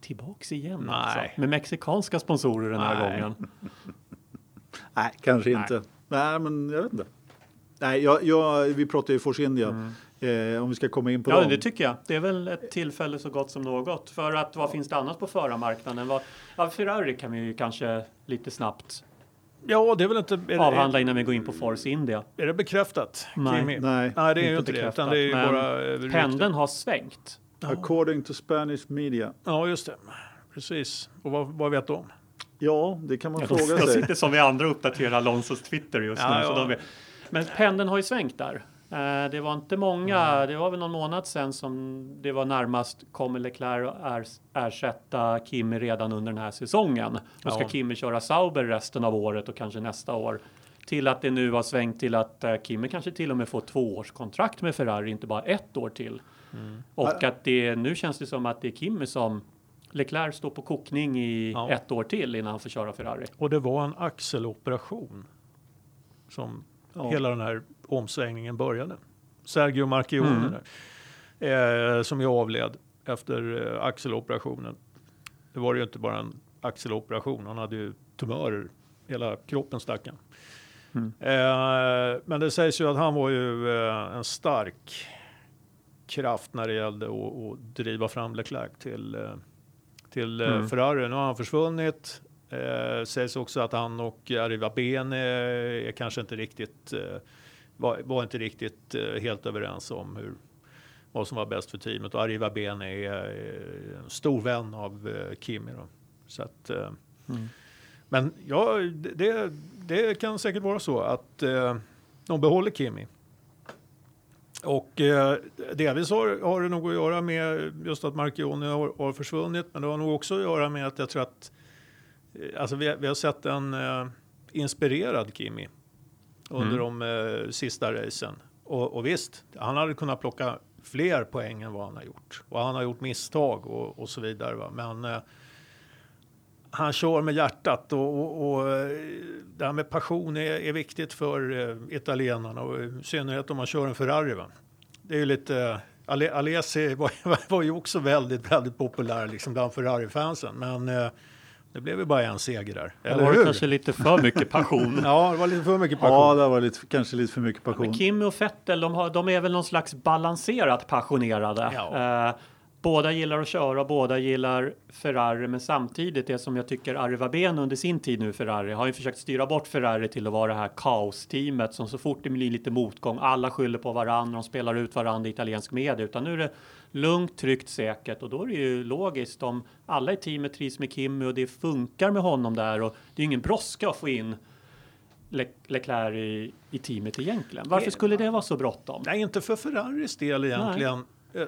tillbaks igen Nej. alltså. Med mexikanska sponsorer den här Nej. gången. Nej, kanske Nej. inte. Nej, men jag vet inte. Nej, jag, jag, vi pratar ju Force India. Eh, om vi ska komma in på Mm. Ja, dem. det tycker jag. Det är väl ett tillfälle så gott som något. För att vad finns det annat på förarmarknaden? Vad, ja, Ferrari kan vi ju kanske lite snabbt ja, det är väl inte... Är det, avhandla innan vi går in på Force India. är det bekräftat? Nej. Kimi? Nej, Nej, det är ju inte inte det. bekräftat, Utan det är ju men bara... Pendeln har svängt. According to Spanish media. Ja, just det. Precis. Och vad, vad vet de? Ja, det kan man Jag, fråga jag sig. sitter som vi andra och uppdaterar Alonsos Twitter just Ja, nu. Så ja. de vet. Men pendeln har ju svängt där. Eh, Det var inte många, Mm. det var väl någon månad sedan som det var närmast kommer Leclerc att ersätta Kimi redan under den här säsongen. Och ska Ja. Kimi köra Sauber resten av året och kanske nästa år. Till att det nu har svängt till att eh, Kimi kanske till och med får tvåårskontrakt med Ferrari, inte bara ett år till. Mm. Och att det nu känns det som att det är Kimi som Leclerc står på kokning i Ja. ett år till innan han får köra Ferrari. Och det var en axeloperation som Ja. hela den här omsvängningen började. Sergio Marchionne Mm. eh, som ju avled efter eh, axeloperationen. Det var ju inte bara en axeloperation, han hade ju tumörer, hela kroppen stack han. Mm. Eh, men det sägs ju att han var ju eh, en stark kraft när det gällde att, att driva fram Leclerc till, eh, till eh, Mm. Ferrari. Nu har han försvunnit. Eh, sägs också att han och Arriva Bene är kanske inte riktigt, eh, var, var inte riktigt eh, helt överens om hur, vad som var bäst för teamet. Och Arriva Bene är eh, en stor vän av Kimi. Då. Så att, Mm. Men ja, det, det kan säkert vara så att de behåller Kimi. Och eh, delvis har, har det nog att göra med just att Marchione har, har försvunnit. Men det har nog också att göra med att jag tror att eh, alltså vi, vi har sett en eh, inspirerad Kimi under de eh, sista racen. Och, och visst, han hade kunnat plocka fler poäng än vad han har gjort. Och han har gjort misstag och, och så vidare. Va? Men eh, han kör med hjärtat och, och, och eh, det här med passion är, är viktigt för eh, italienarna och i synnerhet om man kör en Ferrari. Va? Det är ju lite, eh, Ale, Alesi var, var ju också väldigt, väldigt populär liksom bland Ferrari-fansen. Men det blev ju bara en seger där. Det Eller var hur? kanske lite för mycket passion. Ja, det var lite för mycket Ja, passion. det var lite, kanske lite för mycket passion. Men Kimi och Vettel, de, har, de är väl någon slags balanserat passionerade. Ja. Eh, båda gillar att köra, båda gillar Ferrari, men samtidigt det som jag tycker Arva Ben under sin tid nu Ferrari har ju försökt styra bort Ferrari till att vara det här kaosteamet som så fort det blir lite motgång, alla skyller på varandra, de spelar ut varandra i italiensk media, utan nu är det lugnt, tryggt, säkert och då är det ju logiskt om alla i teamet trivs med Kimi och det funkar med honom där och det är ingen brådska att få in Le- Leclerc i, i teamet egentligen. Varför skulle det vara så bråttom? Nej, inte för Ferraris del egentligen. Dä-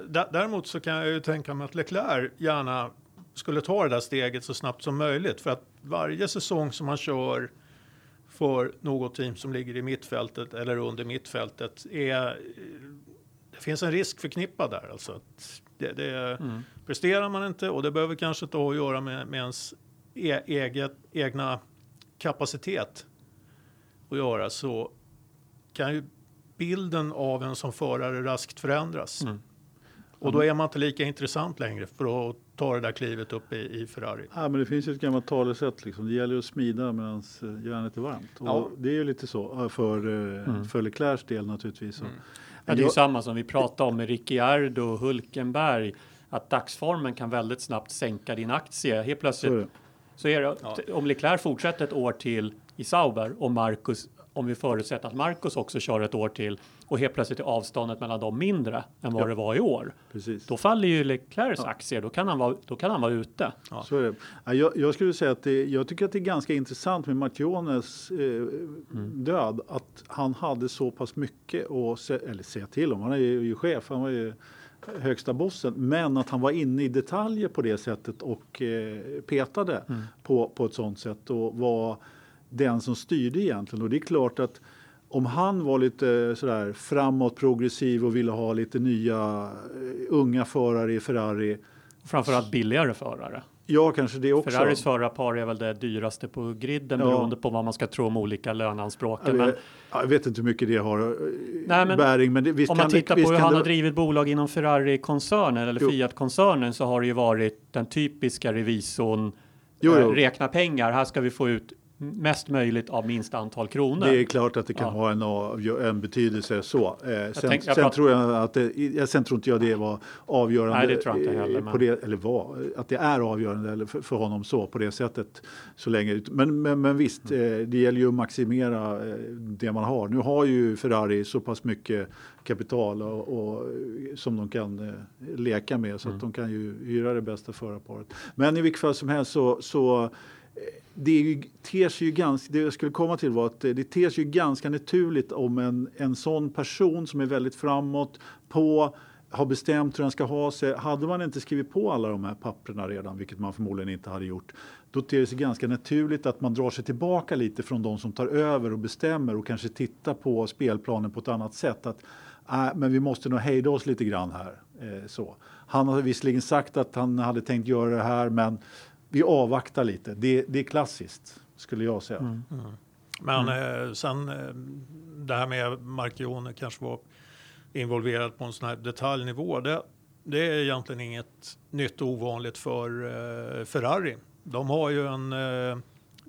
Däremot så kan jag ju tänka mig att Leclerc gärna skulle ta det där steget så snabbt som möjligt. För att varje säsong som man kör för något team som ligger i mittfältet eller under mittfältet är eh, det finns en risk förknippad där. Alltså att det, det, Mm. Presterar man inte och det behöver kanske inte ha att göra med, med ens e, eget, egna kapacitet att göra så kan ju bilden av en som förare raskt förändras. Mm. Och då är man inte lika intressant längre för att ta det där klivet upp i, i Ferrari. Ja, men det finns ju ett gammalt talesätt. Liksom. Det gäller att smida medan järnet är varmt. Och Ja. Det är ju lite så eh, för, mm. för Leclercs del naturligtvis. Mm. Ja, det är ju samma som vi pratade om med Ricciardo och Hulkenberg. Att dagsformen kan väldigt snabbt sänka din aktie. Helt Så plötsligt är det. så är det, Ja. om Leclerc fortsätter ett år till i Sauber och Marcus om vi förutsätter att Marcus också kör ett år till och helt plötsligt är avståndet mellan dem mindre än vad Ja. det var i år. Precis. Då faller ju Leclercs aktier, då kan han vara, då kan han vara ute. Så är det. Ja, Jag, jag skulle säga att det, jag tycker att det är ganska intressant med Martiones eh, död. Att han hade så pass mycket att se, eller säga till om. Han är ju, chef, han var ju högsta bossen. Men att han var inne i detaljer på det sättet och eh, petade på, på ett sånt sätt och var den som styrde egentligen. Och det är klart att om han var lite sådär framåt progressiv och ville ha lite nya eh, unga förare i Ferrari. Framförallt billigare förare. Ja, kanske det också. Ferraris förarpar är väl det dyraste på griden Ja. beroende på vad man ska tro om olika löneanspråken. Jag Men jag vet inte hur mycket det har eh, Nej, men bäring, men det, om man det- tittar visst på hur han det- har drivit bolag inom Ferrari-koncernen eller. Fiat-koncernen så har det ju varit den typiska revisorn Jo, eh, jo. räkna pengar. Här ska vi få ut mest möjligt av minst antal kronor. Det är klart att det kan Ja. ha en, en betydelse så. Eh, sen tänk- jag sen, pratar- tror jag att det, sen tror inte jag det var avgörande. Nej, det tror jag inte heller, På men- det, eller var, att det är avgörande för, för honom så på det sättet. Så länge, men, men, men visst, Mm. eh, det gäller ju att maximera eh, det man har. Nu har ju Ferrari så pass mycket kapital och, och, som de kan eh, leka med så Mm. att de kan ju hyra det bästa förarparet. Men i vilket fall som helst så, så eh, det är ju, ter sig ju ganska, det jag skulle komma till var att det, det ter sig ju ganska naturligt om en, en sån person som är väldigt framåt på har bestämt hur den ska ha sig. Hade man inte skrivit på alla de här papperna redan, vilket man förmodligen inte hade gjort, då ter det sig ganska naturligt att man drar sig tillbaka lite från de som tar över och bestämmer och kanske tittar på spelplanen på ett annat sätt. Att, äh, men vi måste nog hejda oss lite grann här. Eh, så. Han har visserligen sagt att han hade tänkt göra det här, men vi avvaktar lite. Det, det är klassiskt, skulle jag säga. Men eh, sen eh, det här med Marchione kanske var involverad på en sån här detaljnivå. Det, det är egentligen inget nytt och ovanligt för eh, Ferrari. De har ju en eh,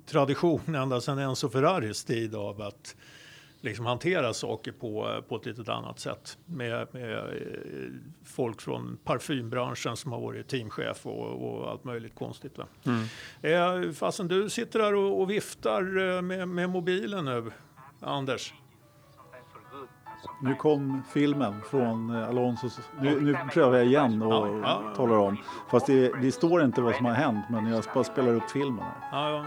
tradition ända sedan Enzo Ferraris tid av att liksom hantera saker på, på ett lite annat sätt med, med eh, folk från parfymbranschen som har varit teamchef och, och allt möjligt konstigt. Va? Eh, fastän du sitter där och, och viftar eh, med, med mobilen nu, Anders. Nu kom filmen från eh, Alonsos. Nu, nu prövar jag igen och Ja, ja. talar om. Fast det, det står inte vad som har hänt, men jag bara spelar upp filmen. Här.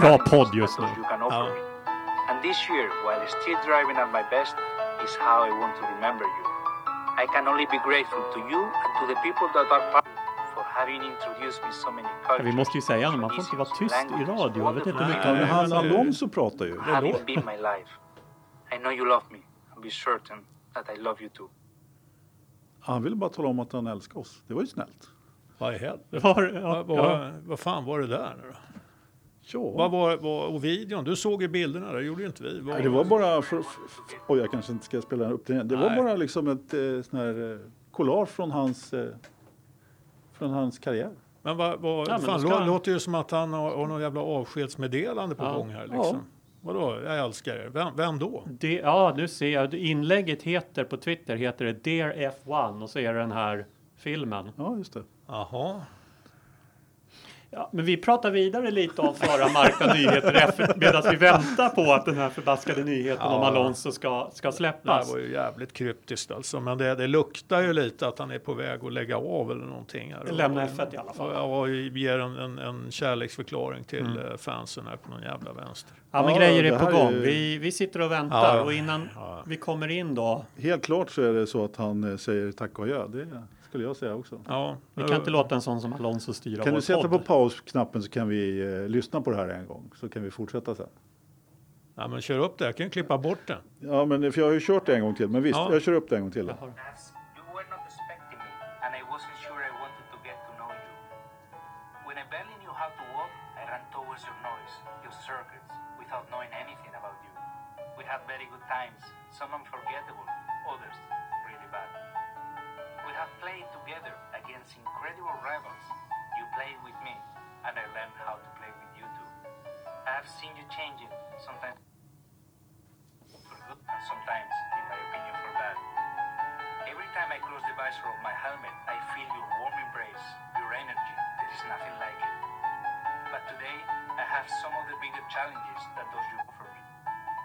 Bra podd just nu. And this year, while still driving at my best, is how I want to remember you. I can only be grateful to you and to the people that are part for having introduced me so many cultures. vi måste ju säga man får inte vara tyst i radio. Jag vet inte hur mycket han det- Alonso pratar ju. having been my life. I know you love me, and be certain that I love you too. Han ville bara tala om att han älskar oss. Det var ju snällt. Vad i helvete? Ja. vad fan var det där nu då? Ja. Vad var, var, och videon? Du såg ju bilderna, det gjorde ju inte vi. Nej, det var bara... För, för, oj, jag kanske inte ska spela upp det igen. Det var Nej. bara liksom ett eh, sån här eh, collage från hans, eh, från hans karriär. Men vad, vad, Ja, fan, ska låter ju som att han har, har någon jävla avskedsmeddelande på Ja. gång här. Liksom. Vadå, jag älskar er. Vem, vem då? Det, ja, nu ser jag. Inlägget heter på Twitter heter det Dear F1 och så är det den här filmen. Ja, just det. Jaha. Ja, men vi pratar vidare lite om förra marka nyheter medan vi väntar på att den här förbaskade nyheten om Ja. Alonso ska, ska Det släppas. var ju jävligt kryptiskt alltså. Men det, det luktar ju lite att han är på väg att lägga av eller någonting. Här. Lämna Och- F1 i alla fall. Ja, och ger en, en, en kärleksförklaring till Mm. eh, fansen här på någon jävla vänster. Ja, men Ja, grejer det är på gång. är- Vi, vi sitter och väntar Ja. och innan Ja. vi kommer in då. Helt klart så är det så att han eh, säger tack och adjö. Det skulle jag säga också. Ja, Vi kan inte låta en sån som Alonso styra Kan vår du sätta på podd. pausknappen så kan vi eh, lyssna på det här en gång. Så kan vi fortsätta sen. Ja, men kör upp det. Jag kan klippa bort det. Ja, men för jag har ju kört det en gång till. Men visst, Ja. jag kör upp det en gång till. Visor of my helmet, I feel your warm embrace, your energy. There is nothing like it. But today, I have some of the bigger challenges that those you offer me.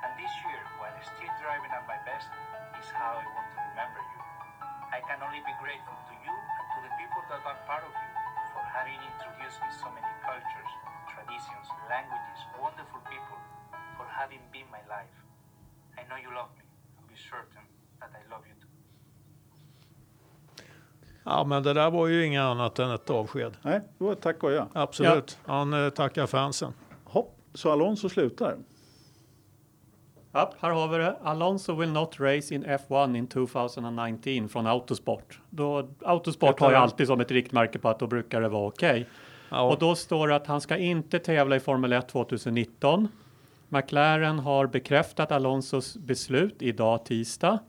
and this year, while still driving at my best is how I want to remember you. I can only be grateful to you and to the people that are part of you for having introduced me so many cultures, traditions, languages, wonderful people, for having been my life. I know you love me, and be certain Ja, men det där var ju inget annat än ett avsked. Nej, det var ett tack och ja. Absolut. Han eh, tackar fansen. Hopp, så Alonso slutar. Ja, här har vi det. Alonso will not race in F1 in 2019 från Autosport. Då, Autosport har ju alltid som ett riktmärke på att då brukar det vara okej. Ja, Och då står det att han ska inte tävla i Formel 1 2019. McLaren har bekräftat Alonsos beslut idag tisdag.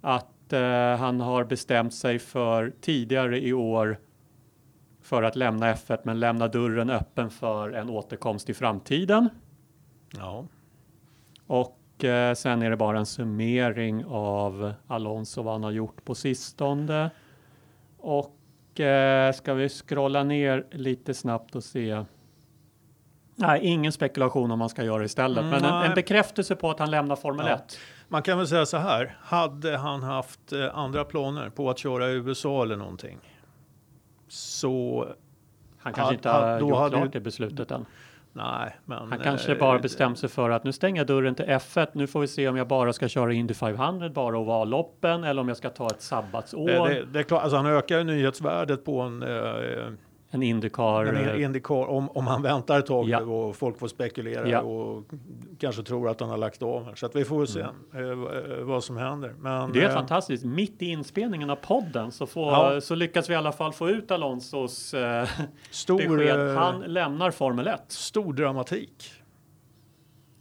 Att eh, han har bestämt sig för tidigare i år för att lämna F1 men lämna dörren öppen för en återkomst i framtiden. ja. Och eh, sen är det bara en summering av Alonso vad han har gjort på sistone. Och eh, ska vi scrolla ner lite snabbt och se. Nej, ingen spekulation om man ska göra istället, Mm, men en, en bekräftelse på att han lämnar Formel Ja. 1. Man kan väl säga så här. Hade han haft eh, andra planer på att köra i USA eller någonting. Så Han kanske Ja, inte har gjort hade klart det beslutet än. nej, men. Han kanske eh, bara bestämt sig för att nu stänger jag dörren till F1. Nu får vi se om jag bara ska köra Indy 500, bara ovalloppen eller om jag ska ta ett sabbatsår. eh, Det, det är klart, alltså han ökar nyhetsvärdet på en, eh, en Indycar. en eh, Indycar om, om han väntar ett tag Ja. och folk får spekulera Ja. och kanske tror att han har lagt av. Så att vi får väl se Mm. eh, v- vad som händer. Men, Det är eh, fantastiskt. Mitt i inspelningen av podden så, får, Ja. så lyckas vi i alla fall få ut Alonsos eh, stor, besked. eh, Han lämnar Formel 1. stor dramatik.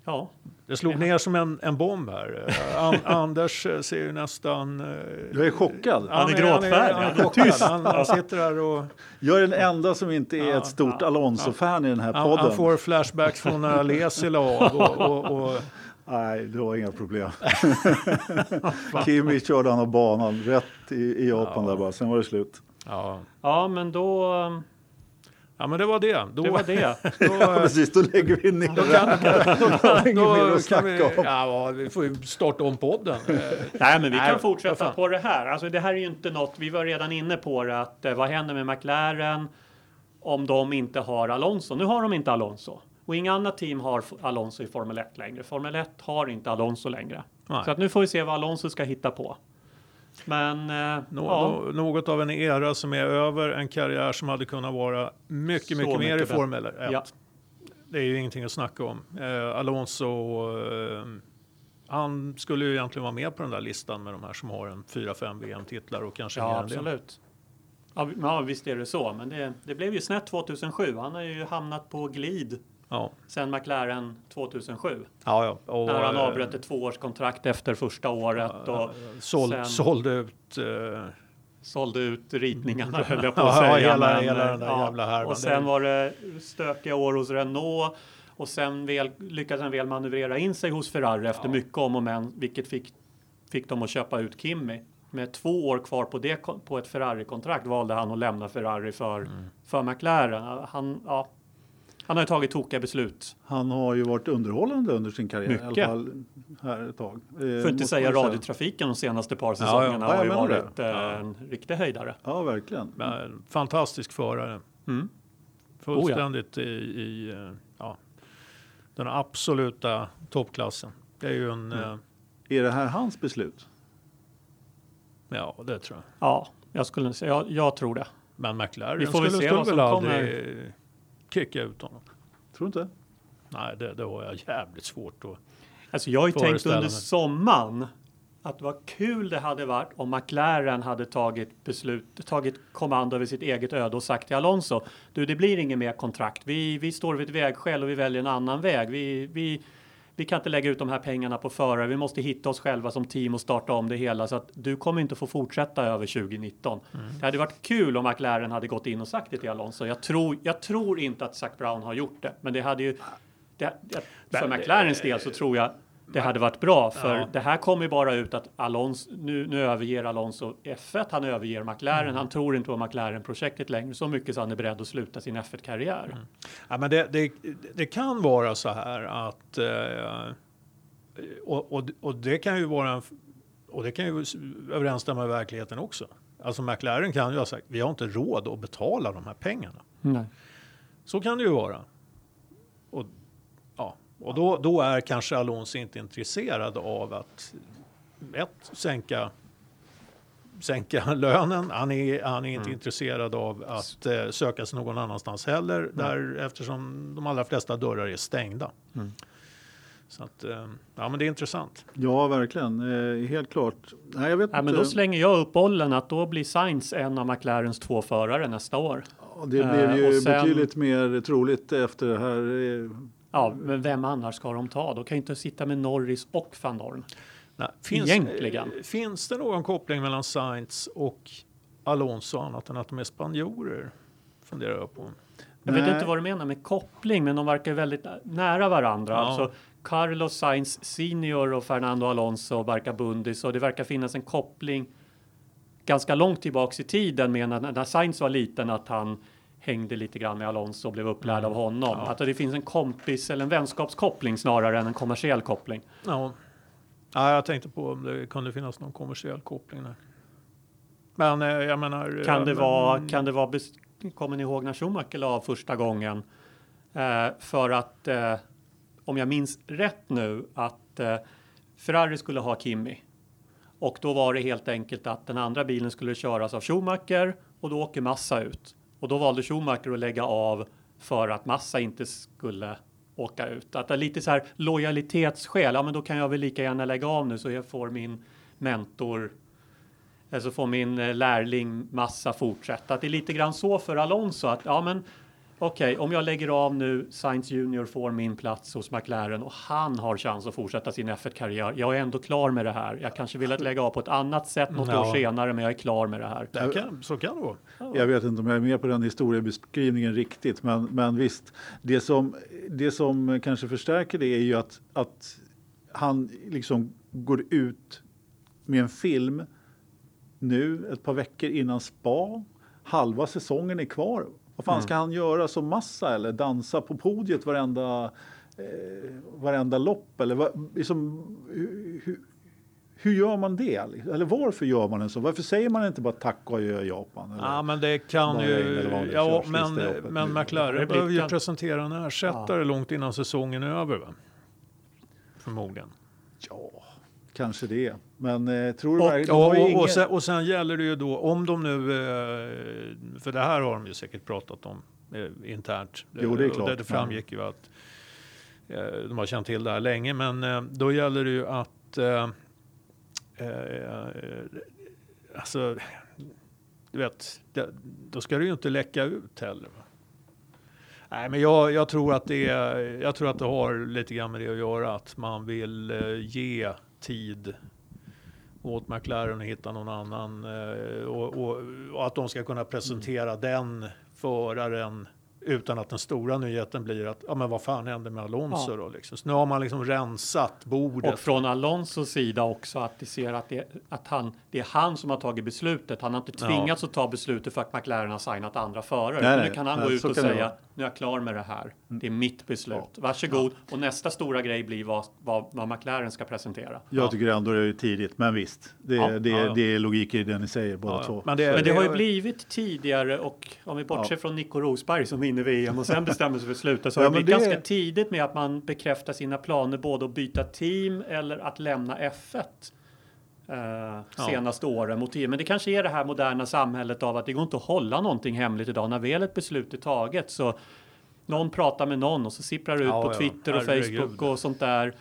Ja, Det slog ner som en, en bomb här. Eh, An, Anders eh, ser ju nästan... eh, Jag är chockad. Han är gråtfärdig. Han, Han är chockad. han, han sitter där och Jag är den enda som inte är Ja, ett stort Alonso-fan i den här han, podden. han får flashbacks från när Alesi la av. Och, och, och, Nej, det var inga problem. Kimi körde han av banan rätt i, i Japan där bara, sen var det slut. ja. ja men då, ja, men det var det. Då, det var det. Då, Ja, precis, då lägger vi ner då det. kan, Då inget mer då att kan vi, om. ja, vi får ju starta om podden. Nej, men vi Nej, kan fortsätta på det här. Alltså, det här är ju inte något. Vi var redan inne på det att eh, vad händer med McLaren om de inte har Alonso? Nu har de inte Alonso och inga andra team har Alonso i Formel 1 längre. Formel 1 har inte Alonso längre, Nej. så att nu får vi se vad Alonso ska hitta på. Men eh, Nå, ja, nå- Något av en era som är över en karriär som hade kunnat vara mycket, Så mycket mer i. Formel 1. Ja. Det är ju ingenting att snacka om. Eh, Alonso, eh, han skulle ju egentligen vara med på den där listan med de här som har en 4-5 VM-titlar och kanske mer ja absolut. Ja, visst är det så, men det, det blev ju snett 2007. Han har ju hamnat på glid Ja, sen McLaren 2007. ja, ja. Och, när han eh, avbröt ett tvåårskontrakt efter första året och såld, sen- sålde ut. Eh, sålde ut ritningarna höll jag på Ja, att säga. hela- men, hela eh, den där jävla härvan. Och sen var det stökiga år hos Renault och sen väl, lyckades han väl manövrera in sig hos Ferrari efter mycket om och men, vilket fick, fick dem att köpa ut Kimi. Med två år kvar på, det, på ett Ferrari-kontrakt valde han att lämna Ferrari för, Mm. för McLaren. Han, ja, han har ju tagit tokiga beslut. Han har ju varit underhållande under sin karriär Mycket. i alla fall här ett tag. Eh, Får inte måste säga radiotrafiken de senaste par ja. säsongerna Ja, har ju jag menar varit det. eh, en riktig höjdare. Ja, verkligen. men fantastisk förare. Mm. Fullständigt i, i eh, ja, den absoluta toppklassen. Det är ju en, eh, Är det här hans beslut? ja det tror jag. Ja, jag skulle säga, jag, jag tror det. Men McLaren Vi får väl skulle, se skulle vad som väl aldrig kicka ut honom. Tror du inte? Nej, det, det har jag jävligt svårt att... Alltså jag har ju tänkt under sommaren att vad kul det hade varit om McLaren hade tagit beslut, tagit kommando över sitt eget öde och sagt till Alonso, du det blir inget mer kontrakt. Vi, vi står vid ett vägskäl och vi väljer en annan väg. Vi, vi, vi kan inte lägga ut de här pengarna på förare. Vi måste hitta oss själva som team och starta om det hela så att du kommer inte få fortsätta över 2019. Det hade varit kul om McLaren hade gått in och sagt det till Alonso. Jag tror, jag tror inte att Zac Brown har gjort det, men det hade ju det, det, för McLarens del så tror jag det hade varit bra för Ja. det här kommer ju bara ut att Alonso, nu, nu överger Alonso F1, han överger McLaren, Mm. han tror inte på McLaren-projektet längre så mycket så han är beredd att sluta sin F1-karriär. Mm. Ja, men det, det, det kan vara så här att eh, och, och, och det kan ju vara en, och det kan ju överensstämma med verkligheten också. Alltså McLaren kan ju ha sagt, vi har inte råd att betala de här pengarna. Nej. Så kan det ju vara. Och, och då, då är kanske Alonso inte intresserad av att ett, sänka, sänka lönen. Han är, han är inte Mm. intresserad av att eh, söka sig någon annanstans heller, där, eftersom de allra flesta dörrar är stängda. Mm. Så att, eh, ja men det är intressant. Ja, verkligen. Eh, helt klart. Nej, jag vet Nej, men då slänger jag upp bollen att då blir Sainz en av McLarens två förare nästa år. Ja, det blev Eh, ju sen- betydligt mer troligt efter det här. Ja, men vem annars ska de ta? De kan ju inte sitta med Norris och van Dorn. Nej, finns, Egentligen. eh, Finns det någon koppling mellan Sainz och Alonso annat än att de är spanjorer? Funderar jag på. Jag vet Nej. inte vad du menar med koppling, men de verkar väldigt nära varandra. Ja. Alltså Carlos Sainz senior och Fernando Alonso verkar bundis och det verkar finnas en koppling ganska långt tillbaks i tiden med när, när Sainz var liten att han hängde lite grann med Alonso och blev upplärd av honom. Mm. Ja. Att det finns en kompis eller en vänskapskoppling snarare än en kommersiell koppling. Ja. ja, jag tänkte på om det kunde finnas någon kommersiell koppling där. Men eh, jag menar... Kan eh, det men- vara, kan det vara, kommer ni ihåg när Schumacher la av första gången? Eh, för att, eh, om jag minns rätt nu, att eh, Ferrari skulle ha Kimi. Och då var det helt enkelt att den andra bilen skulle köras av Schumacher och då åker Massa ut. Och då valde Schumacher att lägga av för att Massa inte skulle åka ut. Att det är lite så här lojalitetsskäl. Ja, men då kan jag väl lika gärna lägga av nu så jag får min mentor alltså får min eh, lärling massa fortsätta. Att det är lite grann så för Alonso att ja, men okej, om jag lägger av nu, Sainz Junior får min plats hos McLaren och han har chans att fortsätta sin F1-karriär. Jag är ändå klar med det här. Jag kanske vill att lägga av på ett annat sätt något Ja. år senare, men jag är klar med det här. Det kan, så kan det vara. Jag vet inte om jag är med på den historiebeskrivningen riktigt, men, men visst. Det som, det som kanske förstärker det är ju att, att han liksom går ut med en film nu ett par veckor innan spa. Halva säsongen är kvar. Vad fan ska han göra som massa eller dansa på podiet varenda, eh, varenda lopp? Eller vad, liksom, hur, hur, hur gör man det? Eller varför gör man en så? Varför säger man inte bara tack och adjö Japan? Eller? Ja, men det kan ju... det Ja, men, men McLaren blir behöver ju presentera en ersättare långt innan säsongen är över. Va? Förmodligen. Ja, kanske det. Men eh, tror du Och, och, ingen- och, sen, och sen gäller det ju då, om de nu, eh, för det här har de ju säkert pratat om eh, internt. Jo, det är klart. Det, det framgick ju att eh, de har känt till det här länge, men eh, då gäller det ju att eh, alltså, du vet, det, då ska det ju inte läcka ut heller. Va? Nej, men jag, jag, tror att det jag tror att det har lite grann med det att göra, att man vill ge tid åt McLaren att hitta någon annan eh, och, och, och att de ska kunna presentera den föraren utan att den stora nyheten blir att ja, men vad fan hände med Alonso Ja. då? Liksom. Så nu har man liksom rensat bordet. Och från Alonsos sida också att det ser att, det, att han, det är han som har tagit beslutet. Han har inte Ja. tvingats att ta beslutet för att McLaren har signat andra förare. Nej, nu kan han nej, gå ut och säga nu är jag klar med det här. Det är mitt beslut. Varsågod. Och nästa stora grej blir vad, vad, vad McLaren ska presentera. Jag tycker ändå det är tidigt, men visst. Det, Ja, det, ja, ja. det är logik i det ni säger båda Ja, ja. två. Men det- Men det har ju blivit tidigare och om vi bortser Ja. från Nico Rosberg som vinner VM och sen bestämmer sig för att sluta så har Ja, det blivit ganska tidigt med att man bekräftar sina planer både att byta team eller att lämna F1 eh, senaste åren mot. Men det kanske är det här moderna samhället av att det går inte att hålla någonting hemligt idag. När väl ett beslut är taget så någon pratar med någon och så sipprar det ut Ja, på ja. Twitter och Herregud. Facebook och sånt där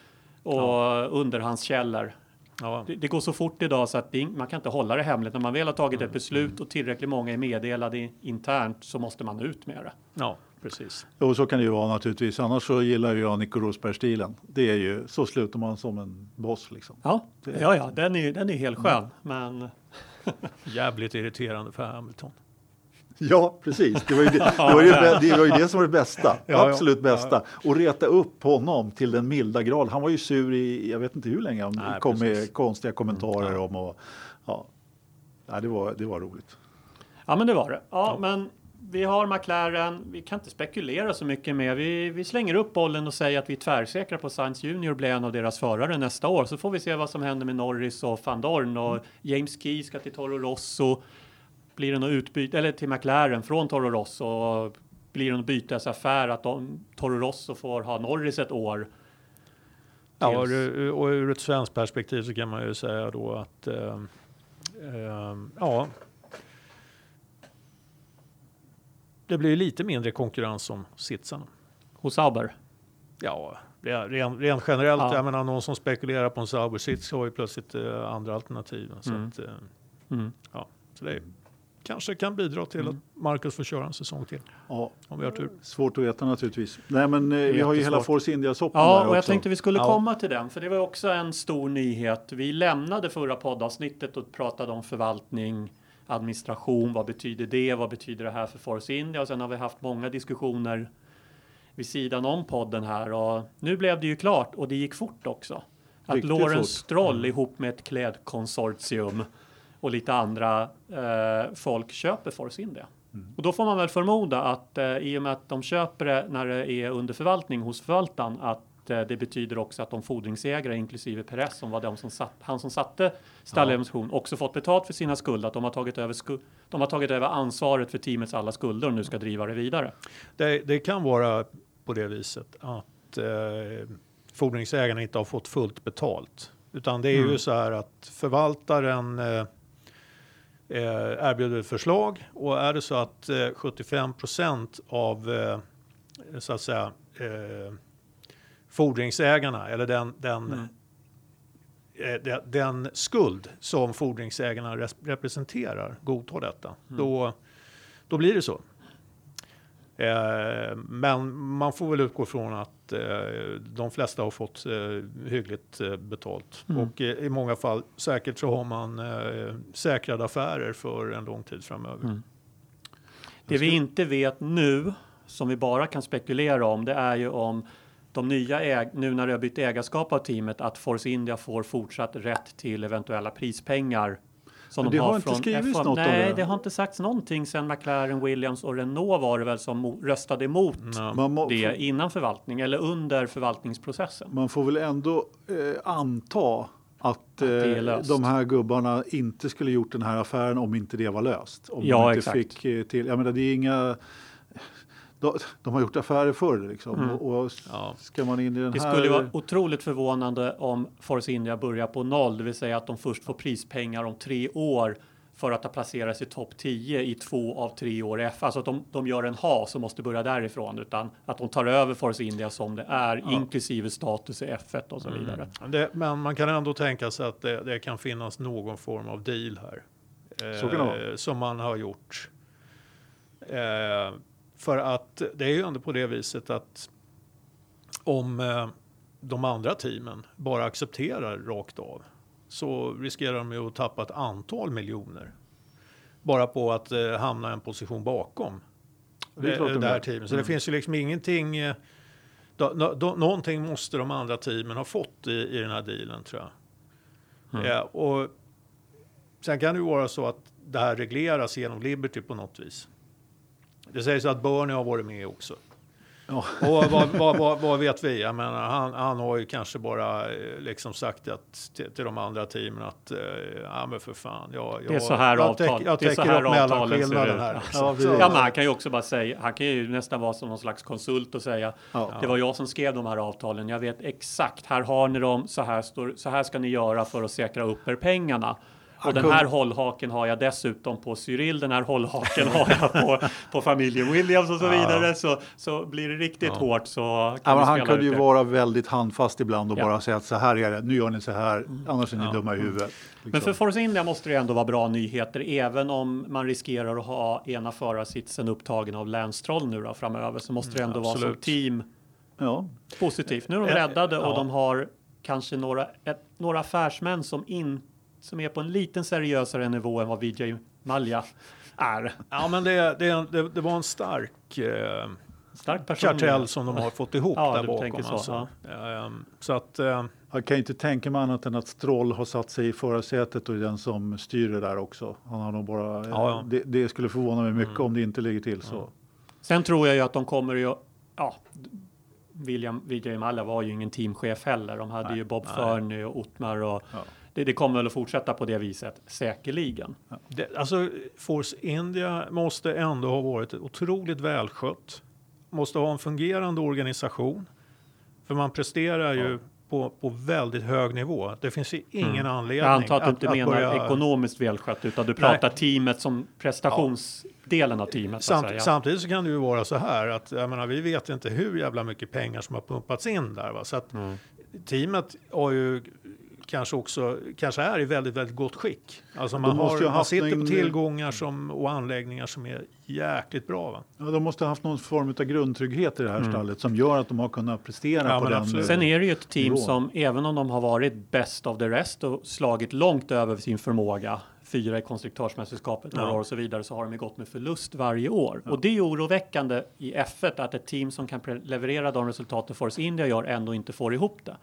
och underhandskällor. ja. Det, det går så fort idag så att det, man kan inte hålla det hemligt. När man väl har tagit ett beslut och tillräckligt många är meddelade internt så måste man ut med det. ja, precis. Och så kan det ju vara naturligtvis. Annars så gillar ju jag Nico Rosberg-stilen. Det är ju, så slutar man som en boss liksom. Ja, ja, ja den är den är helt skön. Men Jävligt irriterande för Hamilton. Ja, precis. Det var ju det, det, var ju, det, var ju det som var det bästa. ja. Absolut bästa. Och reta upp honom till den milda grad. Han var ju sur i, jag vet inte hur länge, han Nej, kom precis. med konstiga kommentarer om och ja. ja det, var, det var roligt. ja, men det var det. Ja, men vi har McLaren, vi kan inte spekulera så mycket mer. Vi, vi slänger upp bollen och säger att vi är tvärsäkra på Sainz Junior blir en av deras förare nästa år. Så får vi se vad som händer med Norris och van Dorn och James Key ska till Toro Rosso. Blir det något utbyte, eller till McLaren från Toro Rosso. Och blir det någon bytesaffär att de, Toro Rosso får ha Norris ett år. Ja, och ur- och ur ett svenskt perspektiv så kan man ju säga då att eh, eh, ja, det blir lite mindre konkurrens om sitsarna. Hos Sauber. Ja, re- ren, rent generellt, Ja. jag menar någon som spekulerar på en Sauber-sits har ju plötsligt eh, andra alternativ. Så, Mm. att, eh, Mm. ja, så det kanske kan bidra till att Marcus får köra en säsong till, Ja, om vi har tur. svårt att veta naturligtvis. Nej, men eh, vi har ju hela. Force India-soppen Ja, där och jag också. tänkte vi skulle Ja. komma till den, för det var också en stor nyhet. Vi lämnade förra poddavsnittet och pratade om förvaltning, administration, vad betyder det, vad betyder det här för Force India? Och sen har vi haft många diskussioner vid sidan om podden här och nu blev det ju klart och det gick fort också. Att Riktigt Lawrence fort. Stroll ihop med ett klädkonsortium och lite andra eh, folk köper Force India. Och då får man väl förmoda att eh, i och med att de köper det när det är under förvaltning hos förvaltaren att eh, det betyder också att de fordringsägare inklusive Perez som var de som satt, han som satte stalladministration också fått betalt för sina skulder. Att de har tagit över, sku, de har tagit över ansvaret för teamets alla skulder och nu ska driva det vidare. Det, det kan vara på det viset att eh, fordringsägarna inte har fått fullt betalt. Utan det är ju Mm. så här att förvaltaren eh, eh, erbjuder ett förslag och är det så att eh, 75 procent av eh, så att säga eh, fordringsägarna eller den, den, Mm. eh, den, den skuld som fordringsägarna res- representerar godtar detta, Mm. då, då blir det så. Eh, men man får väl utgå från att eh, de flesta har fått eh, hyggligt eh, betalt. Mm. Och eh, i många fall säkert så har man eh, säkrade affärer för en lång tid framöver. Mm. Det vi inte vet nu, som vi bara kan spekulera om, det är ju om de nya äg nu när det har bytt ägarskap av teamet, att Force India får fortsatt rätt till eventuella prispengar. Som Men de det har har inte skrivits F1. något om Nej, det. det har inte sagts någonting sedan McLaren, Williams och Renault var det väl som röstade emot må, det innan förvaltning eller under förvaltningsprocessen. man får väl ändå eh, anta att, eh, det löst. de här gubbarna inte skulle gjort den här affären om inte det var löst. Om Ja, de inte exakt. fick eh, till, jag menar, det är inga... De, de har gjort affärer förr liksom. Mm. Och, och Ja. ska man in i den Det här... skulle vara otroligt förvånande om Force India börjar på noll, det vill säga att de först får prispengar om tre år för att ha placerats i topp 10 i två av tre år F. Alltså att de, de gör en has och måste börja därifrån, utan att de tar över Force India som det är, inklusive status i F1 och så vidare. Det, men man kan ändå tänka sig att det, det kan finnas någon form av deal här. Eh, som man har gjort. Eh, för att det är ju ändå på det viset att om eh, de andra teamen bara accepterar rakt av så riskerar de ju att tappa ett antal miljoner. Bara på att eh, hamna en position bakom Det klart det, de det här teamet. Så Mm. det finns ju liksom ingenting. eh, Då, då, då, någonting måste de andra teamen ha fått i, i den här dealen tror jag. Mm. Eh, och sen kan det ju vara så att det här regleras genom Liberty på något vis. Det sägs att Bernie har varit med också. Ja. Och vad, vad, vad, vad vet vi? Jag menar, han, han har ju kanske bara eh, liksom sagt att, till, till de andra teamen att eh, ja men för fan, jag, jag, Det är så här jag, avtal- täck- jag det är så täcker här upp avtalen ser mellanskillnaden ut. här. Ja. Ja, precis. Så- Ja, men han kan ju också bara säga, han kan ju nästan vara som någon slags konsult och säga Ja. det var jag som skrev de här avtalen. Jag vet exakt, här har ni dem, så här, står, så här ska ni göra för att säkra upp er pengarna. Och den här hållhaken har jag dessutom på Cyril, den här hållhaken har jag på, på familjen Williams och så Ja. vidare. Så, så blir det riktigt Ja. hårt så kan Ja, men han kunde ju det. vara väldigt handfast ibland och Ja. bara säga att så här är det, nu gör ni så här, annars är ni Ja. dumma i huvudet. Men liksom. för Force India måste det ändå vara bra nyheter, även om man riskerar att ha ena förarsitsen upptagen av Lance Stroll nu då, framöver, så måste det ändå vara som team Ja, positivt. Nu är de Eh, räddade och ja. de har kanske några, ett, några affärsmän som, in, som är på en liten seriösare nivå än vad Vijay Malja är. Ja, men det, det, det, det var en stark eh, Stark person. kartell som de har fått ihop Ja, där du bakom. tänker så, alltså. Ehm, så att, eh, Jag kan inte tänka mig annat än att Stroll har satt sig i förarsätet och är den som styr det där också. Han har nog bara, Ja, ja. Det, det skulle förvåna mig mycket Mm. om det inte ligger till så. Sen tror jag ju att de kommer ju, ja, William Vijay Malla var ju ingen teamchef heller. De hade Nej, ju Bob. Fernie och Ottmar och Ja. Det, det kommer väl att fortsätta på det viset, säkerligen. Det, alltså, Force India måste ändå ha varit otroligt välskött. Måste ha en fungerande organisation. För man presterar ju på, på väldigt hög nivå. Det finns ju ingen anledning Jag antar att du inte menar börja- ekonomiskt välskött utan du pratar teamet som prestationsdelen av teamet. Att Samt, samtidigt så kan det ju vara så här att jag menar, vi vet inte hur jävla mycket pengar som har pumpats in där. Va? Så att Mm. teamet har ju kanske också kanske är i väldigt, väldigt gott skick. Alltså man, har, ha man sitter på tillgångar som, och anläggningar som är jäkligt bra. Va? Ja, de måste ha haft någon form av grundtrygghet i det här stallet som gör att de har kunnat prestera Ja, på den absolut. Sen är det ju ett team nivån. som, även om de har varit best of the rest och slagit långt över sin förmåga, fyra i konstruktörsmästerskapet några Ja. år och så vidare, så har de ju gått med förlust varje år. Och det är ju oroväckande i F1 att ett team som kan leverera de resultaten Force India gör ändå inte får ihop det.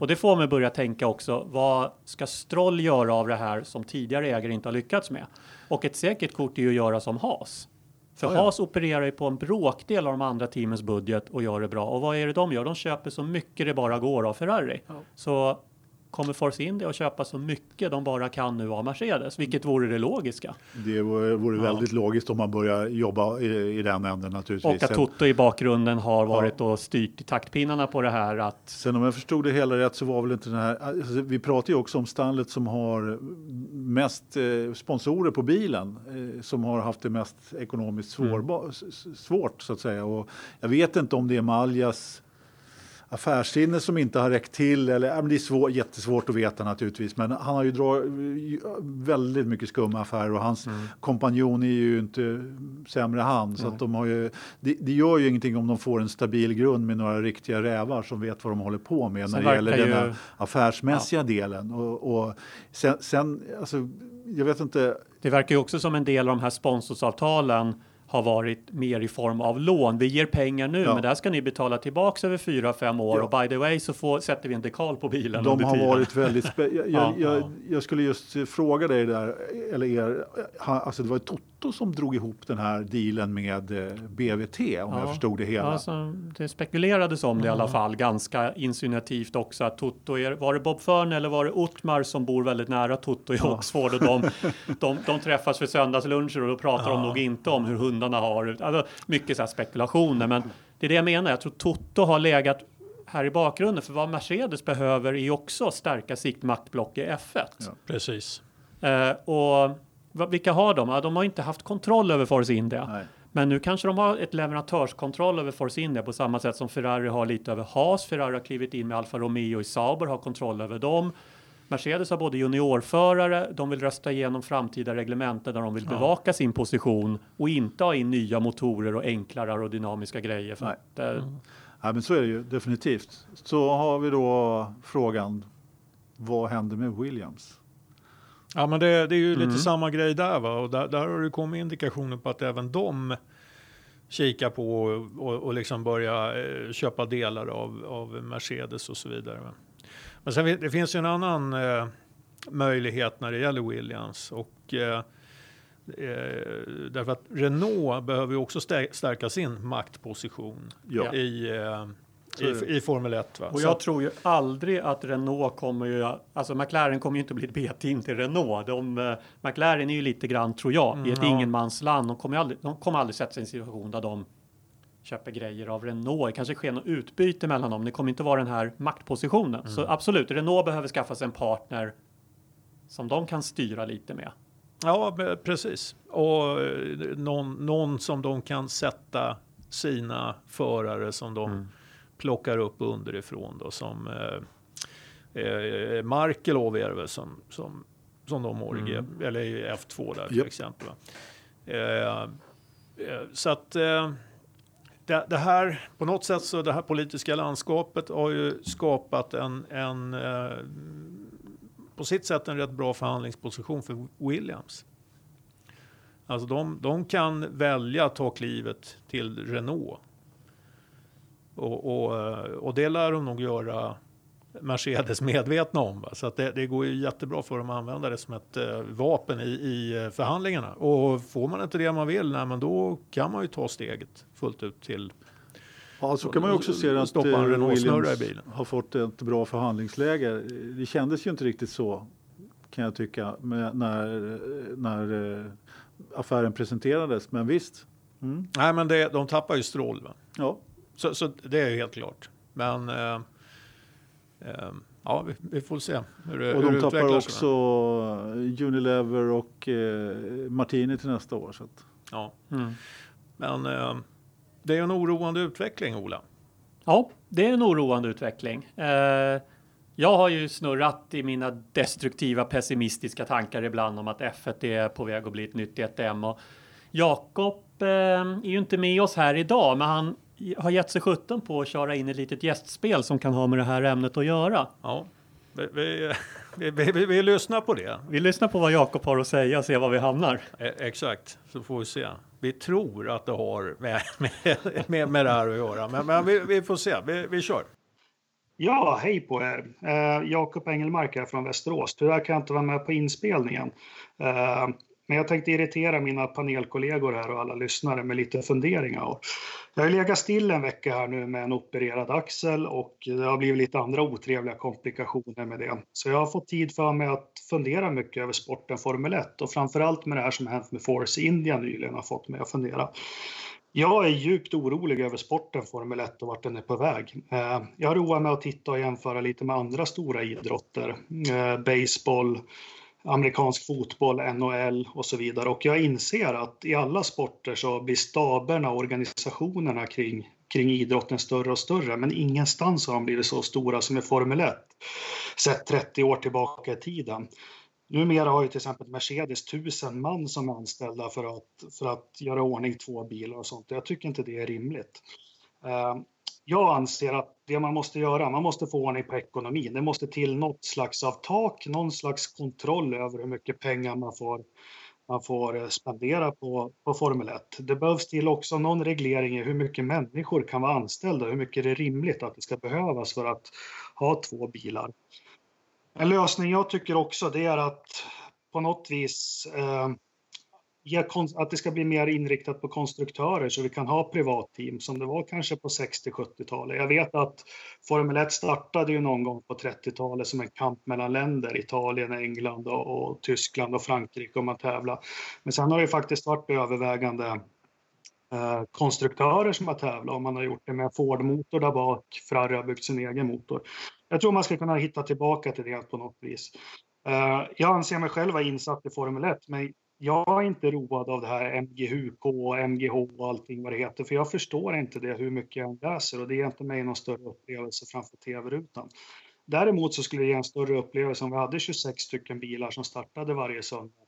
Och det får mig börja tänka också, vad ska Stroll göra av det här som tidigare ägare inte har lyckats med? Och ett säkert kort är ju att göra som Haas. För Ja, ja. Haas opererar ju på en bråkdel av de andra teamens budget och gör det bra. Och vad är det de gör? De köper så mycket det bara går av Ferrari. Så kommer Force India att köpa så mycket de bara kan nu av Mercedes, vilket vore det logiska. Det vore, vore Ja. väldigt logiskt om man börjar jobba i, i den änden naturligtvis. Och att Toto i bakgrunden har varit och styrt i taktpinnarna på det här att Sen om jag förstod det hela rätt så var väl inte den här, alltså, vi pratar ju också om stallet som har mest eh, sponsorer på bilen, eh, som har haft det mest ekonomiskt svårba, s- s- svårt så att säga. Och jag vet inte om det är Maljas affärssinne som inte har räckt till, eller ja, det är svår, jättesvårt att veta naturligtvis, men han har ju dragit väldigt mycket skumma affärer och hans kompanjon är ju inte sämre han. Så att de har ju, det, det gör ju ingenting om de får en stabil grund med några riktiga rävar som vet vad de håller på med Sen när det gäller verkar den ju- här affärsmässiga delen. Och, och sen, sen, alltså, jag vet inte, det verkar ju också som en del av de här sponsorsavtalen har varit mer i form av lån. Vi ger pengar nu, Ja. men det här ska ni betala tillbaks över fyra, fem år. Ja. Och by the way så får, sätter vi en dekal på bilen De har tiden. varit väldigt... Jag, Ja, jag, ja. jag skulle just fråga dig där, eller er, alltså det var ju Toto som drog ihop den här dealen med eh, BVT om jag Ja. förstod det hela. Alltså, det spekulerades om det i alla fall ganska insinuativt också att Toto är, var det Bob Fern eller var det Ottmar som bor väldigt nära Toto i Oxford och de, de, de träffas för söndagsluncher och då pratar de nog inte om hur hundarna har alltså, mycket så här spekulationer men det är det jag menar. Jag tror Toto har legat här i bakgrunden för vad Mercedes behöver är ju också stärka sitt maktblock i F1. Ja. Precis. Eh, och vilka har de? Ja, de har inte haft kontroll över Force India. Nej. Men nu kanske de har ett leverantörskontroll över Force India på samma sätt som Ferrari har lite över Haas. Ferrari har klivit in med Alfa Romeo i Sauber, har kontroll över dem. Mercedes har både juniorförare, de vill rösta igenom framtida reglementen där de vill Ja. bevaka sin position och inte ha in nya motorer och enklare aerodynamiska grejer. För Nej. att, eh, Ja, men så är det ju definitivt. Så har vi då frågan, vad händer med Williams? Ja, men det, det är ju Mm. lite samma grej där. Va? Och där, där har det kommit indikationer på att även de kikar på och, och, och liksom börja eh, köpa delar av, av Mercedes och så vidare. Va? Men sen, det finns ju en annan eh, möjlighet när det gäller Williams. Och, eh, eh, därför att Renault behöver ju också stär, stärka sin maktposition Ja. i, eh. I, i Formel 1. Va? Och Så jag att- tror ju aldrig att Renault kommer ju, alltså McLaren kommer ju inte bli ett B-team till Renault. De, eh, McLaren är ju lite grann, tror jag, i ett Mm, ja. ingenmansland. De kommer, aldrig, de kommer aldrig sätta sig i en situation där de köper grejer av Renault. Det kanske sker något utbyte mellan dem. Det kommer inte vara den här maktpositionen. Så Mm. absolut, Renault behöver skaffa sig en partner som de kan styra lite med. Ja, precis. Och eh, någon, någon som de kan sätta sina förare som de Mm. Plockar upp underifrån då som eh, eh, Markelov är det väl som, som, som de G, Mm. eller i F2 där till Japp. exempel. Eh, eh, så att eh, det, det här, på något sätt så det här politiska landskapet har ju skapat en, en eh, på sitt sätt en rätt bra förhandlingsposition för Williams. Alltså de, de kan välja att ta klivet till Renault. Och, och, eh, och det lär de nog göra Mercedes medvetna om. Va? Så att det, det, går ju jättebra för dem att använda det som ett eh, vapen i, i, förhandlingarna. Och får man inte det man vill, nej, men då kan man ju ta steget fullt ut till Ja, så kan man ju också se att en Williams har fått ett bra förhandlingsläge. Det kändes ju inte riktigt så kan jag tycka när, när eh, affären presenterades. Men visst. Mm. Nej, men det, de tappar ju strål. Va? Ja. Så, så det är helt klart. Men eh, eh, ja, vi, vi, får se hur det Och hur de tappar också Unilever och eh, Martini till nästa år. Så att. Ja, mm. men eh, det är en oroande utveckling, Ola. Ja, det är en oroande utveckling. Eh, jag har ju snurrat i mina destruktiva pessimistiska tankar ibland om att F1 är på väg att bli ett nytt DTM och Jakob eh, är ju inte med oss här idag, men han har gett sig sjutton på att köra in ett litet gästspel som kan ha med det här ämnet att göra. Ja, vi, vi, vi, vi, vi lyssnar på det. Vi lyssnar på vad Jakob har att säga och ser var vi hamnar. E exakt, så får vi se. Vi tror att det har med, med, med, med det här att göra, men, men vi, vi får se. Vi, vi kör. Ja, hej på er! Eh, Jakob Engelmark här från Västerås. Tyvärr kan jag inte vara med på inspelningen. Eh, men jag tänkte irritera mina panelkollegor här och alla lyssnare med lite funderingar. Jag har legat still en vecka här nu med en opererad axel och det har blivit lite andra otrevliga komplikationer med det. Så jag har fått tid för mig att fundera mycket över sporten Formel 1 och framförallt med det här som hänt med Force India nyligen har fått mig att fundera. Jag är djupt orolig över sporten Formel 1 och vart den är på väg. Eh, jag har roat mig att titta och jämföra lite med andra stora idrotter. Eh, baseball, amerikansk fotboll, NHL och så vidare. Och jag inser att i alla sporter så blir staberna och organisationerna kring, kring idrotten större och större. Men ingenstans har de blivit så stora som i Formel 1, sett 30 år tillbaka i tiden. Numera har ju till exempel Mercedes tusen man som är anställda för att, för att göra ordning två bilar och sånt. Jag tycker inte det är rimligt. Eh, jag anser att det man måste göra, man måste få ordning på ekonomin. Det måste till något slags av tak, någon slags kontroll över hur mycket pengar man får, man får eh, spendera på, på Formel 1. Det behövs till också någon reglering i hur mycket människor kan vara anställda, hur mycket det är rimligt att det ska behövas för att ha två bilar. En lösning jag tycker också det är att på något vis eh, att det ska bli mer inriktat på konstruktörer så vi kan ha privatteam som det var kanske på 60-70-talet. Jag vet att Formel 1 startade ju någon gång på 30-talet som en kamp mellan länder, Italien, England och, och Tyskland och Frankrike om att tävla. Men sen har det faktiskt varit övervägande eh, konstruktörer som har tävlat och man har gjort det med Ford-motor där bak, Ferrari har byggt sin egen motor. Jag tror man ska kunna hitta tillbaka till det på något vis. Eh, jag anser mig själv vara insatt i Formel 1, men jag är inte road av det här MGHK och MGH och allting vad det heter, för jag förstår inte det hur mycket jag läser och det ger inte mig någon större upplevelse framför tv-rutan. Däremot så skulle det ge en större upplevelse om vi hade 26 stycken bilar som startade varje söndag.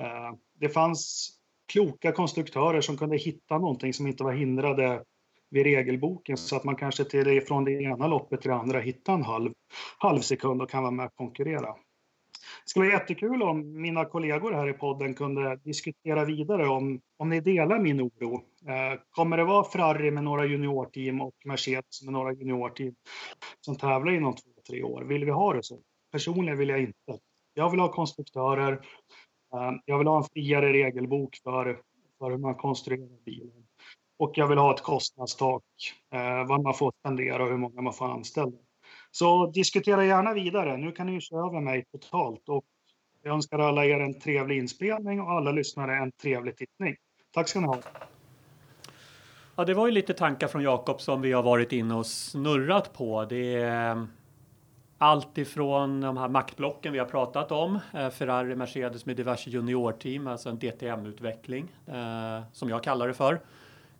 Eh, det fanns kloka konstruktörer som kunde hitta någonting som inte var hindrade vid regelboken så att man kanske till, från det ena loppet till det andra hittar en halv, halv sekund och kan vara med och konkurrera. Det skulle vara jättekul om mina kollegor här i podden kunde diskutera vidare om, om ni delar min oro. Eh, kommer det vara Ferrari med några juniorteam och Mercedes med några juniorteam som tävlar inom två, tre år? Vill vi ha det så? Personligen vill jag inte. Jag vill ha konstruktörer. Eh, jag vill ha en friare regelbok för, för hur man konstruerar bilen. Och jag vill ha ett kostnadstak, eh, vad man får spendera och hur många man får anställa. Så diskutera gärna vidare. Nu kan ni köra över mig totalt och jag önskar alla er en trevlig inspelning och alla lyssnare en trevlig tittning. Tack ska ni ha. Ja, det var ju lite tankar från Jakob som vi har varit inne och snurrat på. Det är eh, allt ifrån de här maktblocken vi har pratat om, eh, Ferrari, Mercedes med diverse juniorteam, alltså en DTM-utveckling eh, som jag kallar det för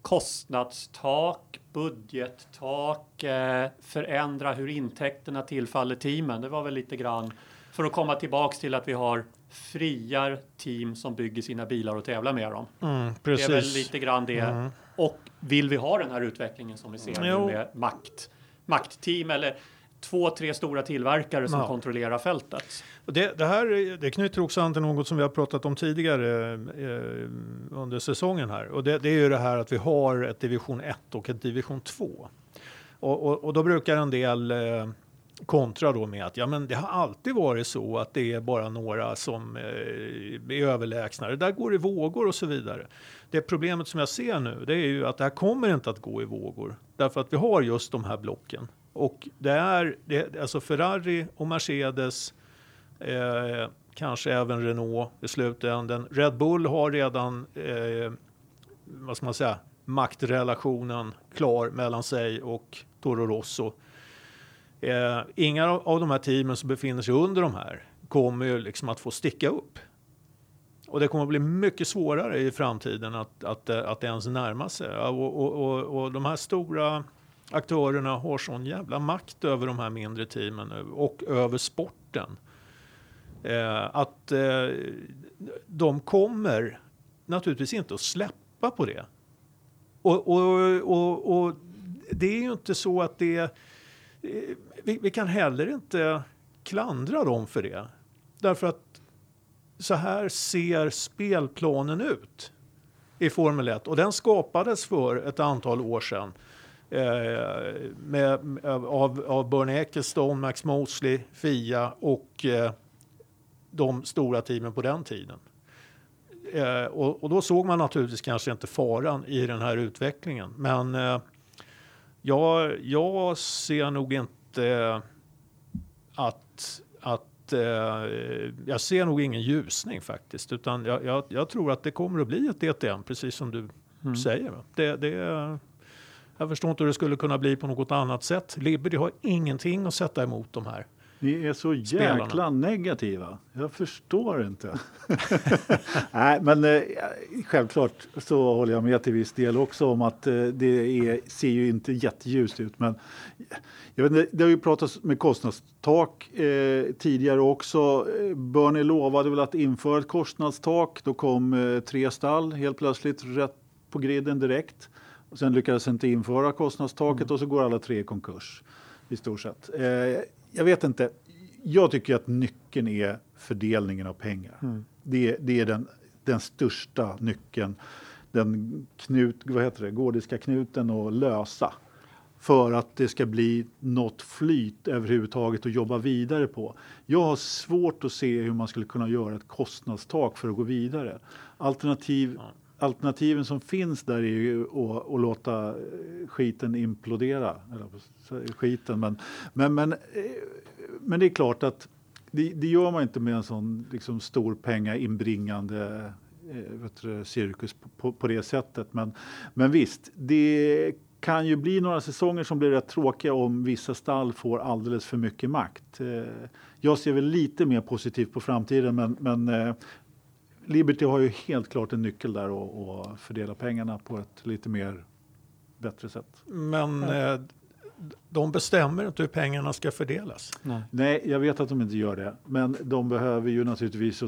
kostnadstak, budgettak, eh, förändra hur intäkterna tillfaller teamen. Det var väl lite grann för att komma tillbaks till att vi har friar team som bygger sina bilar och tävlar med dem. Mm, det är väl lite grann det. Mm. Och vill vi ha den här utvecklingen som vi ser nu med makt, maktteam eller två, tre stora tillverkare som ja. kontrollerar fältet. Det, det, här det knyter också an till något som vi har pratat om tidigare eh, under säsongen här. Och det, det, är ju det här att vi har ett division 1 och ett division 2. Och, och, och då brukar en del eh, kontra då med att ja, men det har alltid varit så att det är bara några som eh, är överlägsna. Det där går i vågor och så vidare. Det problemet som jag ser nu det är ju att det här kommer inte att gå i vågor därför att vi har just de här blocken. Och det är det, alltså Ferrari och Mercedes, eh, kanske även Renault i slutändan. Red Bull har redan, eh, vad ska man säga, maktrelationen klar mellan sig och Toro Rosso. Eh, inga av de här teamen som befinner sig under de här kommer ju liksom att få sticka upp. Och det kommer att bli mycket svårare i framtiden att, att, att ens närma sig. Och, och, och, och de här stora aktörerna har sån jävla makt över de här mindre teamen och över sporten. Eh, att eh, de kommer naturligtvis inte att släppa på det. Och, och, och, och det är ju inte så att det... Eh, vi, vi, kan heller inte klandra dem för det. Därför att så här ser spelplanen ut i Formel 1 och den skapades för ett antal år sedan eh, med, av, av Bernie Ecclestone, Max Mosley, Fia och eh, de stora teamen på den tiden. Eh, och, och, då såg man naturligtvis kanske inte faran i den här utvecklingen. Men eh, jag, jag ser nog inte att, att eh, jag ser nog ingen ljusning faktiskt, utan jag, jag, jag, tror att det kommer att bli ett DTM, precis som du mm. säger. Det, det, jag förstår inte hur det skulle kunna bli på något annat sätt. Liberty har ingenting att sätta emot de här. Ni är så jäkla spelarna. negativa. Jag förstår inte. Nej, men eh, självklart så håller jag med till viss del också om att eh, det är, ser ju inte jätteljust ut. Men jag vet inte, det har ju pratats med kostnadstak eh, tidigare också. Bernie lovade väl att införa ett kostnadstak. Då kom eh, tre stall helt plötsligt rätt på griden direkt. Och sen lyckades inte införa kostnadstaket mm. och så går alla tre i konkurs i stort sett. Eh, jag vet inte. Jag tycker att nyckeln är fördelningen av pengar. Mm. Det, det, är den, den största nyckeln. Den knut, vad heter det, gordiska knuten att lösa för att det ska bli något flyt överhuvudtaget att jobba vidare på. Jag har svårt att se hur man skulle kunna göra ett kostnadstak för att gå vidare. Alternativ, alternativen som finns där är ju att, att låta eh, skiten implodera. Eller skiten, men, men, men, eh, men det är klart att det, det gör man inte med en sån liksom, stor pengainbringande eh, du, cirkus på, på, på, det sättet. Men, men visst, det kan ju bli några säsonger som blir rätt tråkiga om vissa stall får alldeles för mycket makt. Jag ser väl lite mer positivt på framtiden men, men Liberty har ju helt klart en nyckel där att fördela pengarna på ett lite mer bättre sätt. Men ja. Eh, de bestämmer inte hur pengarna ska fördelas. Nej. Nej, jag vet att de inte gör det. Men de behöver ju naturligtvis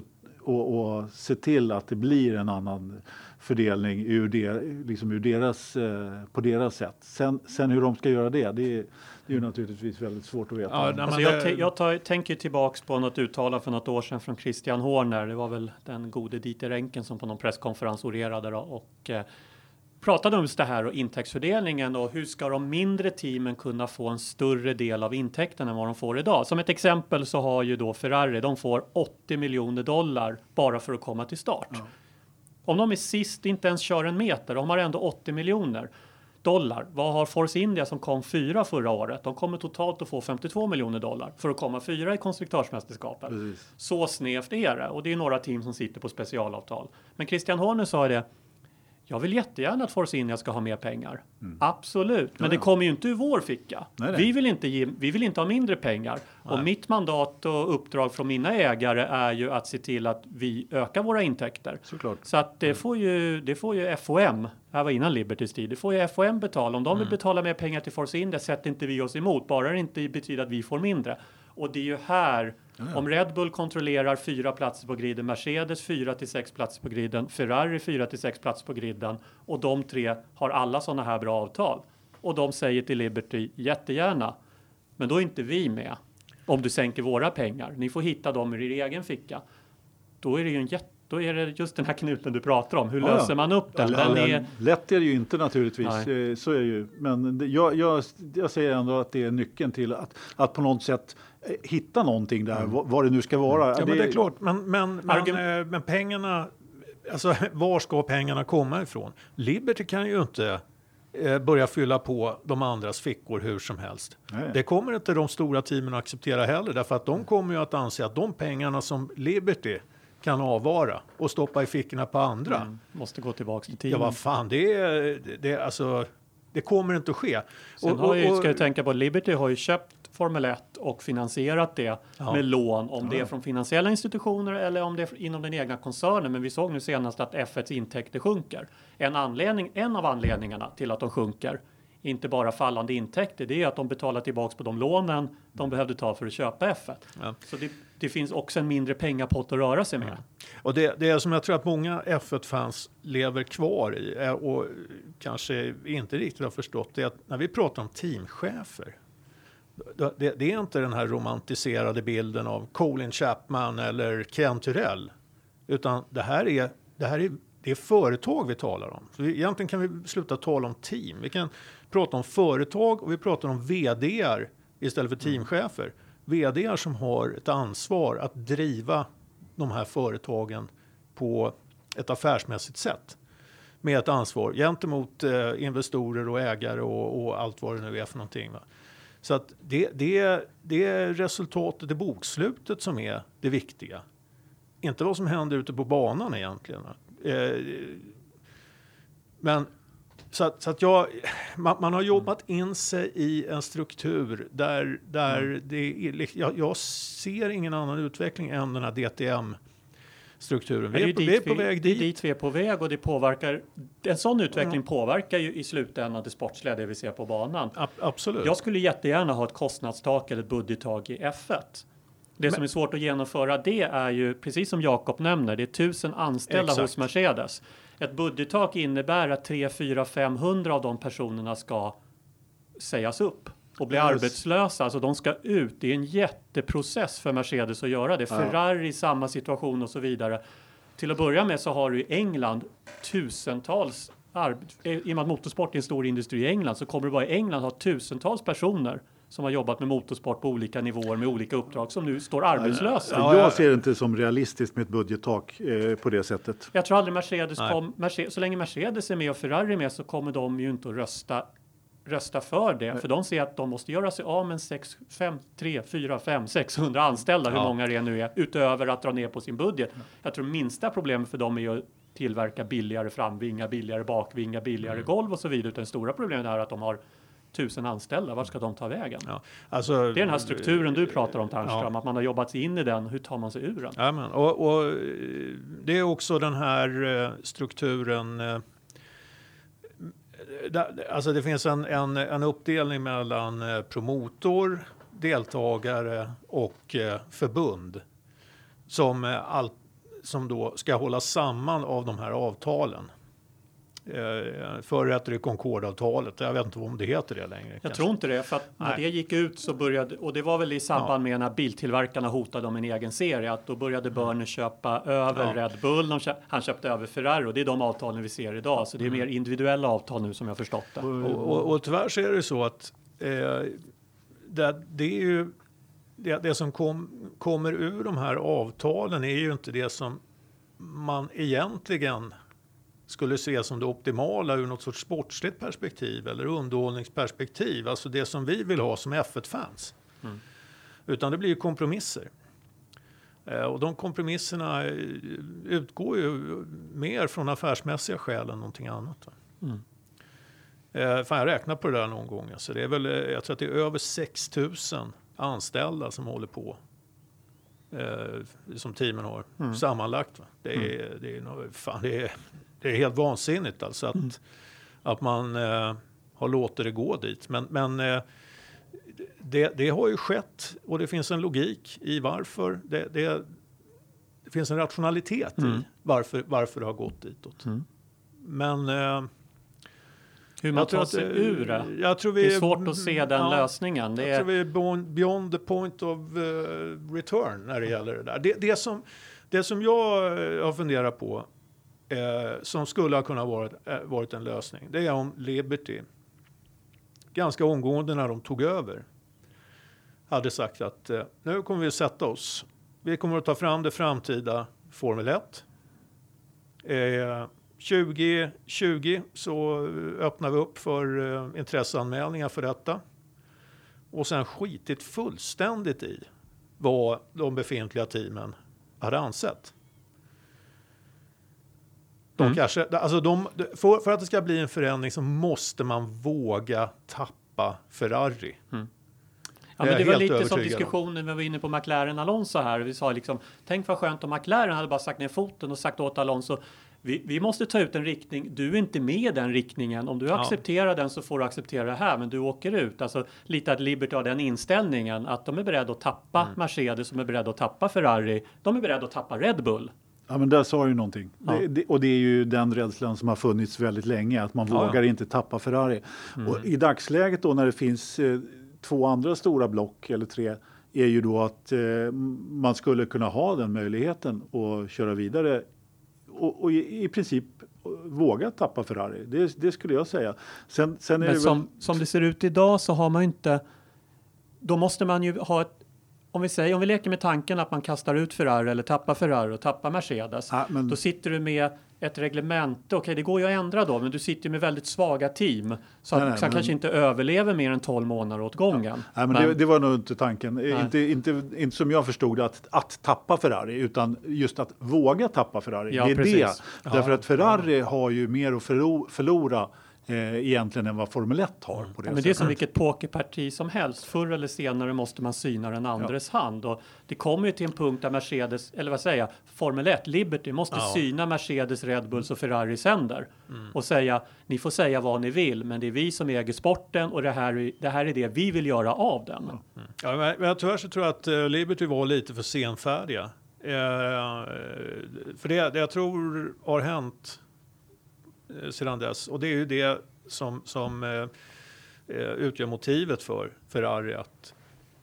och, och se till att det blir en annan fördelning ur, der, liksom ur deras, eh, på deras sätt. Sen, sen hur de ska göra det, det är, det är ju naturligtvis väldigt svårt att veta. Ja, alltså jag, jag tar, tänker tillbaks på något uttalande för något år sedan från Christian Horner. Det var väl den gode Dieter Enken som på någon presskonferens orerade då, och eh, pratade om det här och intäktsfördelningen och hur ska de mindre teamen kunna få en större del av intäkterna än vad de får idag? Som ett exempel så har ju då Ferrari, de får 80 miljoner dollar bara för att komma till start. Ja. Om de är sist, inte ens kör en meter, de har ändå 80 miljoner dollar. Vad har Force India som kom fyra förra året? De kommer totalt att få 52 miljoner dollar för att komma fyra i konstruktörsmästerskapet. Så snävt är det och det är några team som sitter på specialavtal. Men Christian Horner sa det jag vill jättegärna att Force India ska ha mer pengar. Mm. Absolut, men ja, det kommer ju inte ur vår ficka. Nej. Vi, vill inte ge, vi vill inte ha mindre pengar. Nej. Och mitt mandat och uppdrag från mina ägare är ju att se till att vi ökar våra intäkter. Såklart. Så att det, mm. får ju, det får ju FOM, det här var innan Libertys tid, det får ju FOM betala. Om de vill mm. betala mer pengar till Force India sätter inte vi oss emot, bara det inte betyder att vi får mindre. Och det är ju här om Red Bull kontrollerar fyra platser på griden, Mercedes fyra till sex platser på griden, Ferrari fyra till sex platser på griden och de tre har alla sådana här bra avtal. Och de säger till Liberty jättegärna, men då är inte vi med. Om du sänker våra pengar, ni får hitta dem ur er egen ficka. Då är det ju en jätte då är det just den här knuten du pratar om. Hur Ja, löser man upp den? den är, Lätt är det ju inte naturligtvis, Nej. eh, så är det ju. Men det- jag, jag, jag säger ändå att det är nyckeln till att, att på något sätt eh, hitta någonting där, Mm. vad, det nu ska vara. Ja, men det är klart, men, men, men, eh, men pengarna, alltså var ska pengarna komma ifrån? Liberty kan ju inte börja fylla på de andras fickor hur som helst. Nej. Det kommer inte de stora teamen att acceptera heller, därför att de kommer ju att anse att de pengarna som Liberty kan avvara och stoppa i fickorna på andra. Mm. måste gå tillbaka till Ja, tiden. vad fan, det är, det är alltså, det kommer inte att ske. Sen Och- har ju, och- ska jag tänka på, Liberty har ju köpt Formel 1 och finansierat det Ja. med lån, om det är från finansiella institutioner eller om det är inom den egna koncernen. Men vi såg nu senast att F1s intäkter sjunker. En, anledning, en av anledningarna till att de sjunker, inte bara fallande intäkter, det är att de betalar tillbaks på de lånen de behövde ta för att köpa F1. Ja. Så det, det finns också en mindre pengapott att röra sig med. Och det, det är som jag tror att många F1-fans lever kvar i eh, och kanske inte riktigt har förstått det är att när vi pratar om teamchefer det, det är inte den här romantiserade bilden av Colin Chapman eller Ken Tyrell. Utan det här är, det här är, det är företag vi talar om. Så vi, egentligen kan vi sluta tala om team. Vi kan prata om företag och vi pratar om VDR istället för teamchefer. Vd som har ett ansvar att driva de här företagen på ett affärsmässigt sätt. Med ett ansvar gentemot eh, investorer och ägare och, och allt vad det nu är för någonting. Va? Så att det, det, det är resultatet i bokslutet som är det viktiga. Inte vad som händer ute på banan egentligen. Eh, men så att, så att jag, man, man har jobbat in sig i en struktur där, där det är, jag, jag ser ingen annan utveckling än den här DTM-strukturen. Det Vi är, är, på, dit vi är på väg det är dit. dit vi är på väg och det påverkar. En sån utveckling påverkar ju i slutändan det sportsliga, det vi ser på banan. Ab- absolut. Jag skulle jättegärna ha ett kostnadstak eller ett budgettak i F1. Det som är svårt att genomföra det är ju, precis som Jakob nämner, det är tusen anställda Exakt. hos Mercedes. Ett budgettak innebär att 3, 4, 500 av de personerna ska sägas upp och bli Yes. arbetslösa. Alltså de ska ut. Det är en jätteprocess för Mercedes att göra det. Ferrari i samma situation och så vidare. Till att börja med så har du i England tusentals arb- i och med att motorsport är en stor industri i England så kommer du bara i England ha tusentals personer som har jobbat med motorsport på olika nivåer med olika uppdrag som nu står arbetslösa. Så jag ser det inte som realistiskt med ett budgettak eh, på det sättet. Jag tror aldrig Mercedes Nej. kom, Mercedes, så länge Mercedes är med och Ferrari är med så kommer de ju inte att rösta rösta för det, för de ser att de måste göra sig av med 6, 5, 3, 4, 5, 600 anställda, hur Ja. många det nu är, utöver att dra ner på sin budget. Jag tror minsta problemet för dem är att tillverka billigare framvingar, billigare bakvingar, billigare Mm. golv och så vidare. Utan det stora problemet är att de har tusen anställda. Vart ska de ta vägen? Ja, alltså, Det är den här strukturen du pratar om Ternström, att man har jobbat sig in i den. Hur tar man sig ur den? Jajamän, och, och eh, det är också den här eh, strukturen. eh, Alltså det finns en, en, en uppdelning mellan eh, promotor, deltagare och förbund. Som, all, som då ska hålla samman av de här avtalen. Eh, Förr hette det Concordavtalet, jag vet inte om det heter det längre. Jag kanske. tror inte det, för att när Nej. det gick ut så började, och det var väl i samband med när biltillverkarna hotade om en egen serie, att då började Börner köpa över Mm. Ja. Red Bull, köp, han köpte över Ferrari och det är de avtalen vi ser idag. Så det är Mm. mer individuella avtal nu som jag förstått det. Och, och, och tyvärr så är det så att eh, det, det är ju det, det som kom, kommer ur de här avtalen är ju inte det som man egentligen skulle se som det optimala ur något sorts sportsligt perspektiv eller underhållningsperspektiv. Alltså det som vi vill ha som F1-fans. Utan det blir ju kompromisser. Eh, Och de kompromisserna eh, utgår ju mer från affärsmässiga skäl än någonting annat. Va? Eh, fan, jag räknar på det där någon gång. Alltså det är väl, jag tror att det är över 6 000 anställda som håller på. Eh, som teamen har sammanlagt. Va? Det, är, det, är, fan, det, är, det är helt vansinnigt alltså att, att man eh, har låtit det gå dit. Men, men eh, det, det har ju skett och det finns en logik i varför. Det, det, det finns en rationalitet i varför, varför det har gått ditåt. Men eh, Hur man jag tror tar att, sig ur det. Jag tror vi Det är svårt att se den ja, lösningen. Det Jag tror är, vi är beyond the point of eh, return när det gäller det där. Det, det, som, Det som jag eh, har funderat på, eh, som skulle ha kunnat varit, eh, varit en lösning, det är om Liberty, ganska omgående när de tog över, hade sagt att eh, nu kommer vi att sätta oss. Vi kommer att ta fram det framtida Formel 1. Eh, 2020 så eh, öppnar vi upp för eh, intresseanmälningar för detta. Och sen skitit fullständigt i vad de befintliga teamen hade ansett. De Mm. kanske, alltså de, för, för att det ska bli en förändring så måste man våga tappa Ferrari. Ja, Det är men det var lite som om. diskussionen när vi var inne på McLaren Alonso här. Vi sa liksom, tänk vad skönt om McLaren hade bara sagt ner foten och sagt åt Alonso vi, vi måste ta ut en riktning. Du är inte med i den riktningen. Om du Ja. accepterar den så får du acceptera det här, men du åker ut. Alltså lite att Liberty har den inställningen att de är beredda att tappa Mm. Mercedes, de är beredda att tappa Ferrari, de är beredda att tappa Red Bull. Ja, men där sa du någonting. Ja. Det, det, och det är ju den rädslan som har funnits väldigt länge, att man ja. vågar inte tappa Ferrari. Mm. Och I dagsläget då när det finns eh, två andra stora block, eller tre, är ju då att eh, man skulle kunna ha den möjligheten och köra vidare och, och i, i princip våga tappa Ferrari. Det, det skulle jag säga. Sen, sen är Men det som, väl, som det ser ut idag så har man inte... Då måste man ju ha ett... Om vi säger, om vi leker med tanken att man kastar ut Ferrari eller tappar Ferrari och tappar Mercedes. Ja, men- Då sitter du med ett reglemente. Okej, det går ju att ändra då, men du sitter med väldigt svaga team. Så Nej, att nej, som men- kanske inte överlever mer än 12 månader åt gången. Nej, men det, det var nog inte tanken. Nej. Inte, inte, inte som jag förstod att, att tappa Ferrari, utan just att våga tappa Ferrari. Ja, det är precis. det. Därför att Ferrari har ju mer att förlo- förlora eh, egentligen än vad Formel 1 har. På det Ja, men det är som vilket pokerparti som helst. Förr eller senare måste man syna den andres hand. Och det kommer ju till en punkt där Mercedes, eller vad säger jag, Formel 1, Liberty, måste Ja. syna Mercedes, Red Bulls och Ferraris händer. Mm. Och säga, ni får säga vad ni vill, men det är vi som äger sporten och det här, är- det här är det vi vill göra av den. Ja, men, men tyvärr så tror jag att eh, Liberty var lite för senfärdiga. Eh, för det, det jag tror har hänt sedan dess, och det är ju det som, som eh, eh, utgör motivet för Ferrari att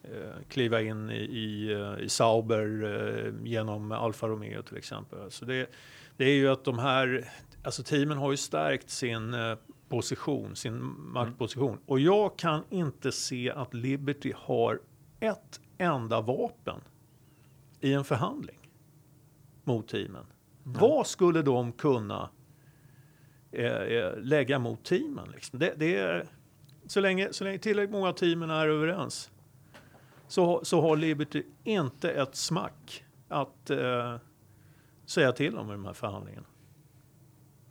eh, kliva in i, i, eh, i Sauber eh, genom Alfa Romeo till exempel. Så det, det är ju att de här, alltså teamen har ju stärkt sin eh, position, sin maktposition. Och jag kan inte se att Liberty har ett enda vapen i en förhandling mot teamen. Vad skulle de kunna eh, eh, lägga mot teamen? Liksom? Det, det är, så, länge, så länge tillräckligt många av teamen är överens så, så har Liberty inte ett smack att eh, säga till om i de här förhandlingarna.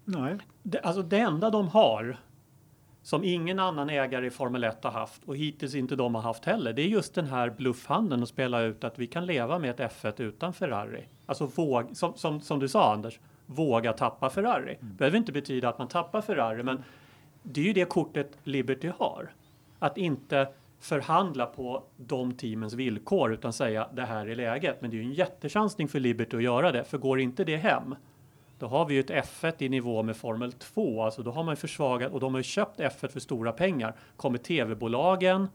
Nej. Det, alltså det enda de har som ingen annan ägare i Formel 1 har haft och hittills inte de har haft heller. Det är just den här bluffhandeln och spela ut att vi kan leva med ett F1 utan Ferrari. Alltså våg, som, som, som du sa Anders, våga tappa Ferrari. Det behöver inte betyda att man tappar Ferrari, men det är ju det kortet Liberty har. Att inte förhandla på de teamens villkor utan säga det här är läget. Men det är ju en jättechansning för Liberty att göra det, för går inte det hem då har vi ju ett F1 i nivå med Formel 2, alltså då har man försvagat och de har köpt F1 för stora pengar. Kommer tv-bolagen,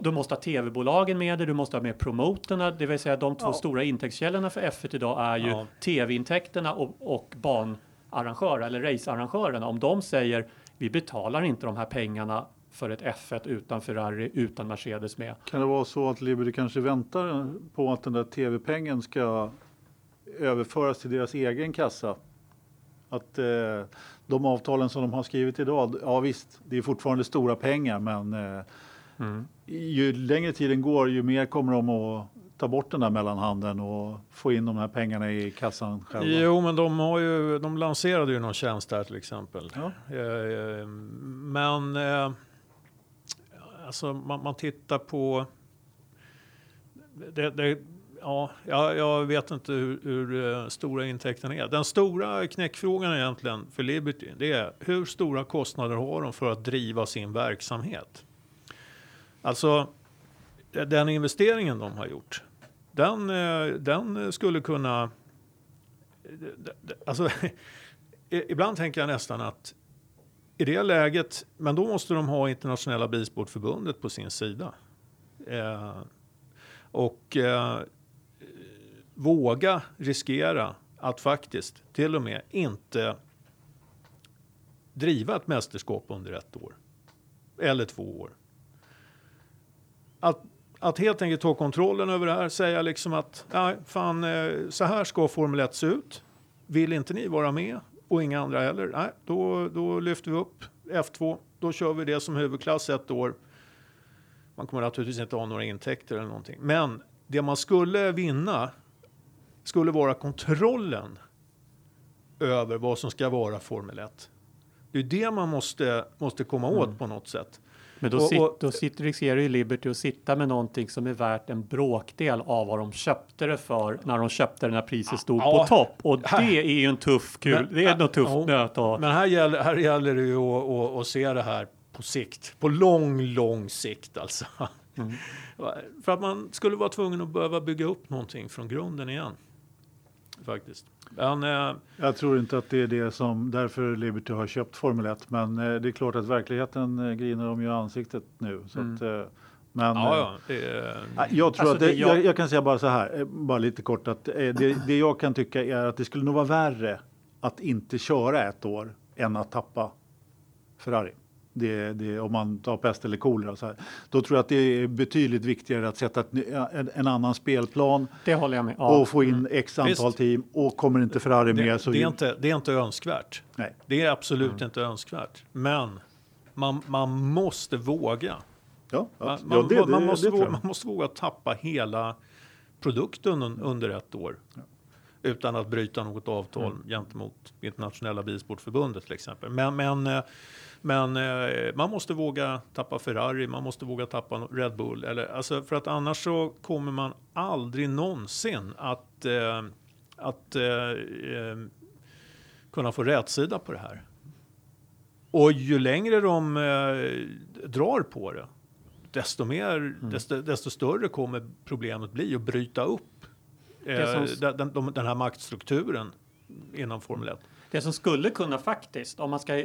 du måste ha tv-bolagen med dig, du måste ha med promoterna, det vill säga de två Ja. stora intäktskällorna för F1 idag är ju Ja. tv-intäkterna och, och banarrangörer eller racearrangörerna. Om de säger vi betalar inte de här pengarna för ett F1 utan Ferrari, utan Mercedes med. Kan det vara så att Liberty kanske väntar på att den där tv-pengen ska överföras till deras egen kassa? Att eh, de avtalen som de har skrivit idag, ja visst, det är fortfarande stora pengar, men eh, ju längre tiden går, ju mer kommer de att ta bort den där mellanhanden och få in de här pengarna i kassan själva. Jo, men de, har ju, de lanserade ju någon tjänst där till exempel. Ja. Eh, Men eh, alltså man, man tittar på... Det, det, ja, jag, vet inte hur, hur eh, stora intäkterna är. Den stora knäckfrågan egentligen för Liberty det är hur stora kostnader har de för att driva sin verksamhet? Alltså den investeringen de har gjort, den, eh, den skulle kunna... Eh, alltså, ibland tänker jag nästan att i det läget, men då måste de ha internationella bilsportförbundet på sin sida. Eh, och eh, våga riskera att faktiskt till och med inte driva ett mästerskap under ett år eller två år. Att, att helt enkelt ta kontrollen över det här, säga liksom att nej, fan, eh, så här ska Formel 1 se ut. Vill inte ni vara med och inga andra heller, nej, då, då lyfter vi upp F2. Då kör vi det som huvudklass ett år. Man kommer naturligtvis inte ha några intäkter eller någonting, men det man skulle vinna skulle vara kontrollen över vad som ska vara Formel 1. Det är det man måste, måste komma åt Mm. på något sätt. Men då, Och- sit, då sitter, riskerar ju Liberty att sitta med någonting som är värt en bråkdel av vad de köpte det för när de köpte det när priset stod Ja. på topp. Och Här- det är ju en tuff kul. Men- det är något tufft Ja. nöt att. Men här gäller, här gäller det ju att, att, att se det här på sikt. På lång, lång sikt alltså. Mm. För att man skulle vara tvungen att behöva bygga upp någonting från grunden igen. Faktiskt. Men, eh, Jag tror inte att det är det som därför Liberty har köpt Formel 1. Men eh, det är klart att verkligen eh, griner de ju i ansiktet nu. Så att, eh, men, Mm. ja, eh, ja, det Jag tror Alltså, att det, det jag- jag, kan säga bara så här, eh, bara lite kort att det, det jag kan tycka är att det skulle nog vara värre att inte köra ett år än att tappa Ferrari. Det, det, om man tar pest eller kolera så här. Då tror jag att det är betydligt viktigare att sätta ett, en, en annan spelplan Det håller jag med. Ja. och få in x antal Visst. team och kommer inte Ferrari det, med så det, är inte, det är inte önskvärt. nej. Det är absolut inte önskvärt. Men man, man måste våga. Ja, Man, ja, det, måste våga, jag. man måste våga tappa hela produkten un, under ett år. Utan att bryta något avtal Mm. gentemot internationella bilsportförbundet till exempel. Men, men, eh, men eh, man måste våga tappa Ferrari, man måste våga tappa Red Bull. Eller, alltså, för att annars så kommer man aldrig någonsin att, eh, att eh, eh, kunna få rätsida på det här. Och ju längre de eh, drar på det, desto, mer, Mm. desto, desto större kommer problemet bli att bryta upp eh, den, den, den här maktstrukturen inom Formel 1. Det som skulle kunna faktiskt, om man ska...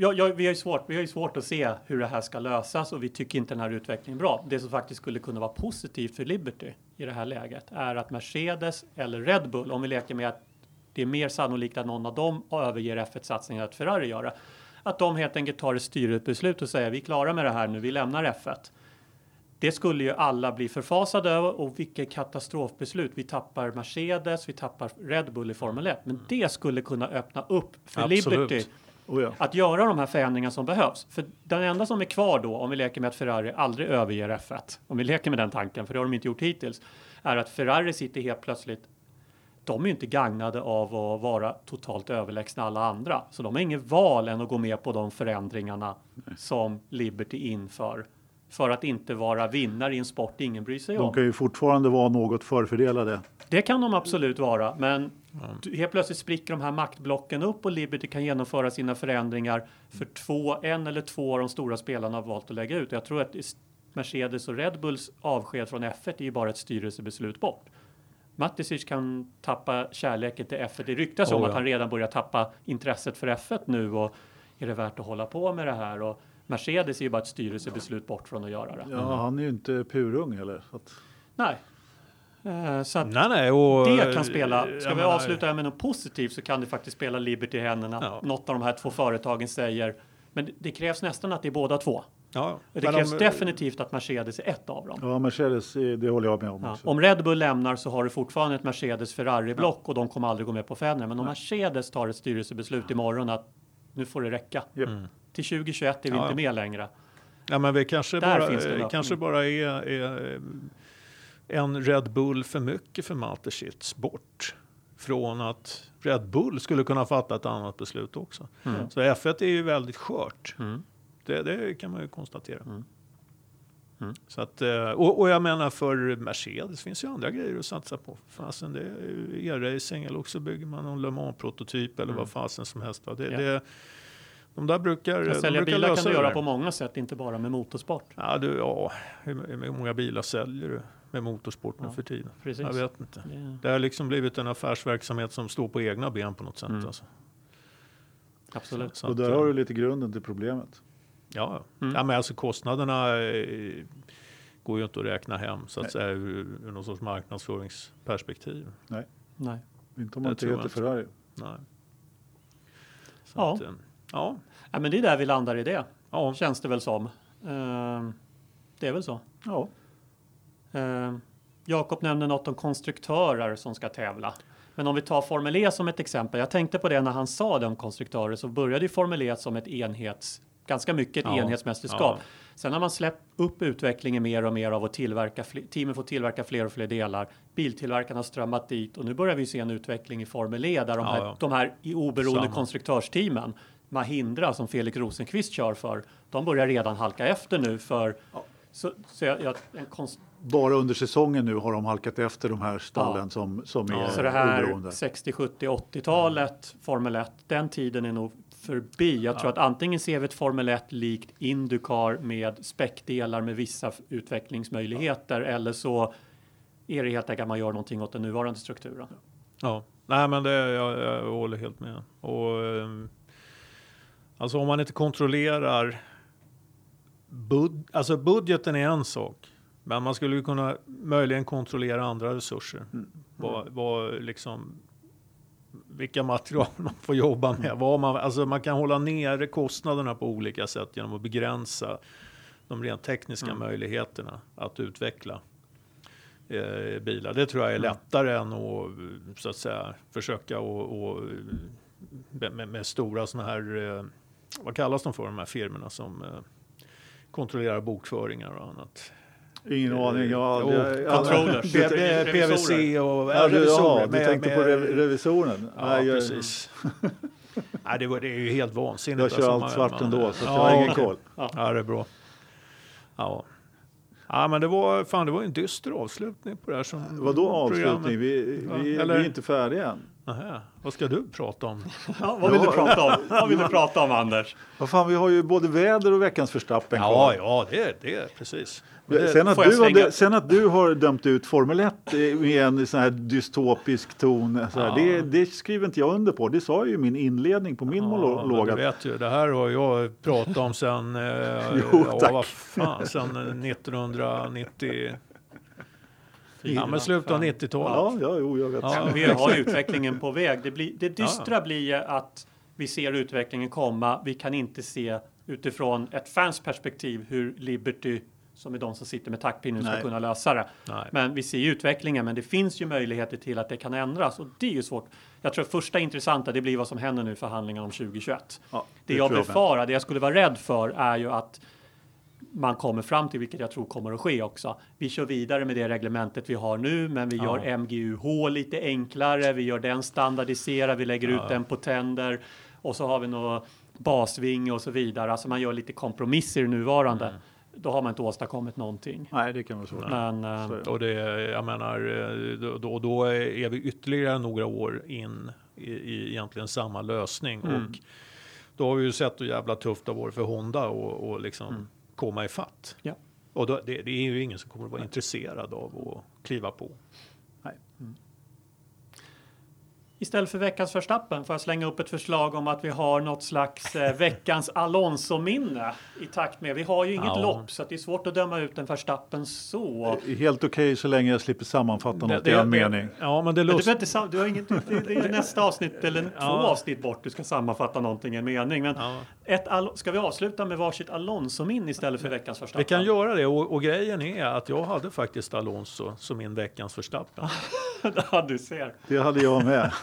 Ja, ja, vi, har ju svårt, vi har ju svårt att se hur det här ska lösas och vi tycker inte den här utvecklingen är bra. Det som faktiskt skulle kunna vara positivt för Liberty i det här läget är att Mercedes eller Red Bull, om vi leker med att det är mer sannolikt att någon av dem överger F1-satsningen att Ferrari gör det, att de helt enkelt tar ett styrelsebeslut och säger vi är klara med det här nu, vi lämnar F1. Det skulle ju alla bli förfasade över och vilket katastrofbeslut. Vi tappar Mercedes, vi tappar Red Bull i Formel 1. Men det skulle kunna öppna upp för Absolut. Liberty Oh, ja. att göra de här förändringarna som behövs. För den enda som är kvar då, om vi leker med att Ferrari aldrig överger F1, om vi leker med den tanken, för det har de inte gjort hittills, är att Ferrari sitter helt plötsligt de är inte gagnade av att vara totalt överlägsna alla andra. Så de har inget val än att gå med på de förändringarna som Liberty inför. För att inte vara vinnare i en sport ingen bryr sig De om. kan ju fortfarande vara något förfördelade. Det kan de absolut vara, men helt plötsligt spricker de här maktblocken upp och Liberty kan genomföra sina förändringar för två, en eller två av de stora spelarna har valt att lägga ut. Jag tror att Mercedes och Red Bulls avsked från F1 är ju bara ett styrelsebeslut bort. Matisic kan tappa kärleken till F1. Det ryktas om Oh, att ja. han redan börjar tappa intresset för F1 nu och är det värt att hålla på med det här? Och Mercedes är ju bara ett styrelsebeslut bort från att göra det. Ja, han är ju inte purung heller. Så att, Nej. Eh, så att Nej, nej, och, det kan spela. Ska jag vi menar- avsluta med något positivt så kan det faktiskt spela Liberty i händerna. Ja. Något av de här två företagen säger. Men det- det krävs nästan att det är båda två. Ja, Det men krävs om- definitivt att Mercedes är ett av dem. ja, Mercedes, eh, det håller jag med om Ja. också. Om Red Bull lämnar så har du fortfarande ett Mercedes-Ferrari-block och de kommer aldrig gå med på förändringar. Men om Mercedes tar ett styrelsebeslut imorgon att nu får det räcka. Japp. Till 2021 är vi Ja, inte med längre. Ja, men vi kanske Där bara, det öppning. kanske bara är, är en Red Bull för mycket för Mateschitz bort från att Red Bull skulle kunna fatta ett annat beslut också. Mm. Så F1 är ju väldigt skört. Mm. Det, det kan man ju konstatera. Mm. Mm. Så att, eh, och, och jag menar för Mercedes finns ju andra grejer att satsa på. Fasen, det är e-racing eller också bygger man någon Le Mans-prototyp eller Mm. vad fasen som helst. Det, Ja. det, de där brukar, de Att sälja brukar bilar lösa kan du göra på många sätt, inte bara med motorsport. Ja, du, ja, hur, hur många bilar säljer du med motorsport nu Ja, för tiden? Precis. Jag vet inte. Det- Det har liksom blivit en affärsverksamhet som står på egna ben på något sätt. Mm. Alltså. Absolut. Så Och där eh, har du lite grunden till problemet. Ja, Mm. ja men alltså kostnaderna eh, går ju inte att räkna hem så att Nej. säga ur, ur någon sorts marknadsföringsperspektiv. Nej. Inte om man inte heter. Ferrari. Nej. Så Ja. Att, eh, ja. Ja, men det är där vi landar i det, Ja. känns det väl som. Ehm, det är väl så. Ja. Ehm, Jakob nämnde något om konstruktörer som ska tävla. Men om vi tar Formel E som ett exempel. Jag tänkte på det när han sa det om konstruktörer så började ju Formel E som ett enhets, ganska mycket ett Ja. enhetsmästerskap. Ja. Sen har man släppt upp utvecklingen mer och mer av att tillverka, teamen får tillverka fler och fler delar. Biltillverkarna har strömmat dit och nu börjar vi se en utveckling i Formel E där de Ja, här, de här oberoende Samma. konstruktörsteamen, Mahindra som Felix Rosenqvist kör för, de börjar redan halka efter nu för så, så jag, jag, en konst, Bara under säsongen nu har de halkat efter de här stallen Ja. som, som är Ja. Så det här oberoende. 60, 70, 80-talet, Formel 1, den tiden är nog förbi. Jag tror att antingen ser vi ett Formel 1 likt Indycar med späckdelar med vissa utvecklingsmöjligheter eller så är det helt enkelt att man gör någonting åt den nuvarande strukturen. Ja, nej men det, jag, jag håller helt med. Och, ehm, alltså om man inte kontrollerar bud, alltså budgeten är en sak. Men man skulle kunna möjligen kontrollera andra resurser. Vad, vad liksom, vilka material man får jobba med. Vad man, alltså man kan hålla nere kostnaderna på olika sätt genom att begränsa de rent tekniska möjligheterna att utveckla eh, bilar. Det tror jag är lättare än att så att säga försöka och, och med, med stora sådana här, eh, vad kallas de för de här firmorna som eh, kontrollerar bokföringar och annat. Ingen aning. Jag har aldrig- controllers. PVC och Ja, du, ja, revisorer du tänkte på med- rev- revisoren? Ja, precis. Nej, det, var, det är ju helt vansinnigt. jag kör alltså, allt svart ändå, så Ja, jag har ingen koll. Ja, det är bra. Ja. Ja, men det var, fan, det var en dyster avslutning på det här. Som Vadå avslutning? Vi, vi, Ja, vi är inte färdiga än. Nähä. Vad ska du prata om? Ja, vad vill du prata om? Vad vill du prata om Anders? Vad fan, vi har ju både väder och veckans Verstappen Ja, ja, det är det, precis. Det, Sen, att du har, slänga- sen att du har dömt ut Formel 1 med en sån här dystopisk ton, så här, Ja. det, det skriver inte jag under på. Det sa ju min inledning på min Ja, monolog. du vet ju, det här har jag pratat om sen, eh, Jo, ja, vad fan, sen 1990, ja men slutet av 90-talet. Ja, ja, jo, jag vet. Ja. Vi har utvecklingen på väg. Det, blir, det dystra blir ju att vi ser utvecklingen komma. Vi kan inte se utifrån ett fans perspektiv hur Liberty, som är de som sitter med taktpinnen, ska kunna lösa det. Nej. Men vi ser ju utvecklingen, men det finns ju möjligheter till att det kan ändras och det är ju svårt. Jag tror första intressanta, det blir vad som händer nu i förhandlingarna om 2021. Ja, det, det jag befarar, det jag skulle vara rädd för är ju att man kommer fram till, vilket jag tror kommer att ske också. Vi kör vidare med det reglementet vi har nu, men vi Ja. gör MGUH lite enklare. Vi gör den standardiserad. Vi lägger ut den på tänder och så har vi något basvinge och så vidare. Alltså man gör lite kompromisser i nuvarande. Mm. Då har man inte åstadkommit någonting. Nej, det kan vara svårt. Men det. Och det, jag menar, eh, då- då, är vi ytterligare några år in i, i egentligen samma lösning. Mm. Och då har vi ju sett hur jävla tufft det har varit för Honda och, och liksom komma ifatt. Ja. Och då, det, det är ju ingen som kommer att vara intresserad av att kliva på. Istället för veckans förstappen får jag slänga upp ett förslag om att vi har något slags eh, veckans Alonso-minne i takt med. Vi har ju inget Ja. lopp så att det är svårt att döma ut en förstappen så. Helt okej så länge jag slipper sammanfatta något Det- i en det- mening. Ja, men det är Men du, lust... inte, du har inget, det, det är nästa avsnitt eller två Ja. avsnitt bort du ska sammanfatta någonting i en mening. Men Ja. Ett, Al- ska vi avsluta med varsitt Alonso-minne istället för veckans förstappen? Vi kan göra det och, och grejen är att jag hade faktiskt Alonso som min veckans Verstappen. ja, du ser. Det hade jag med.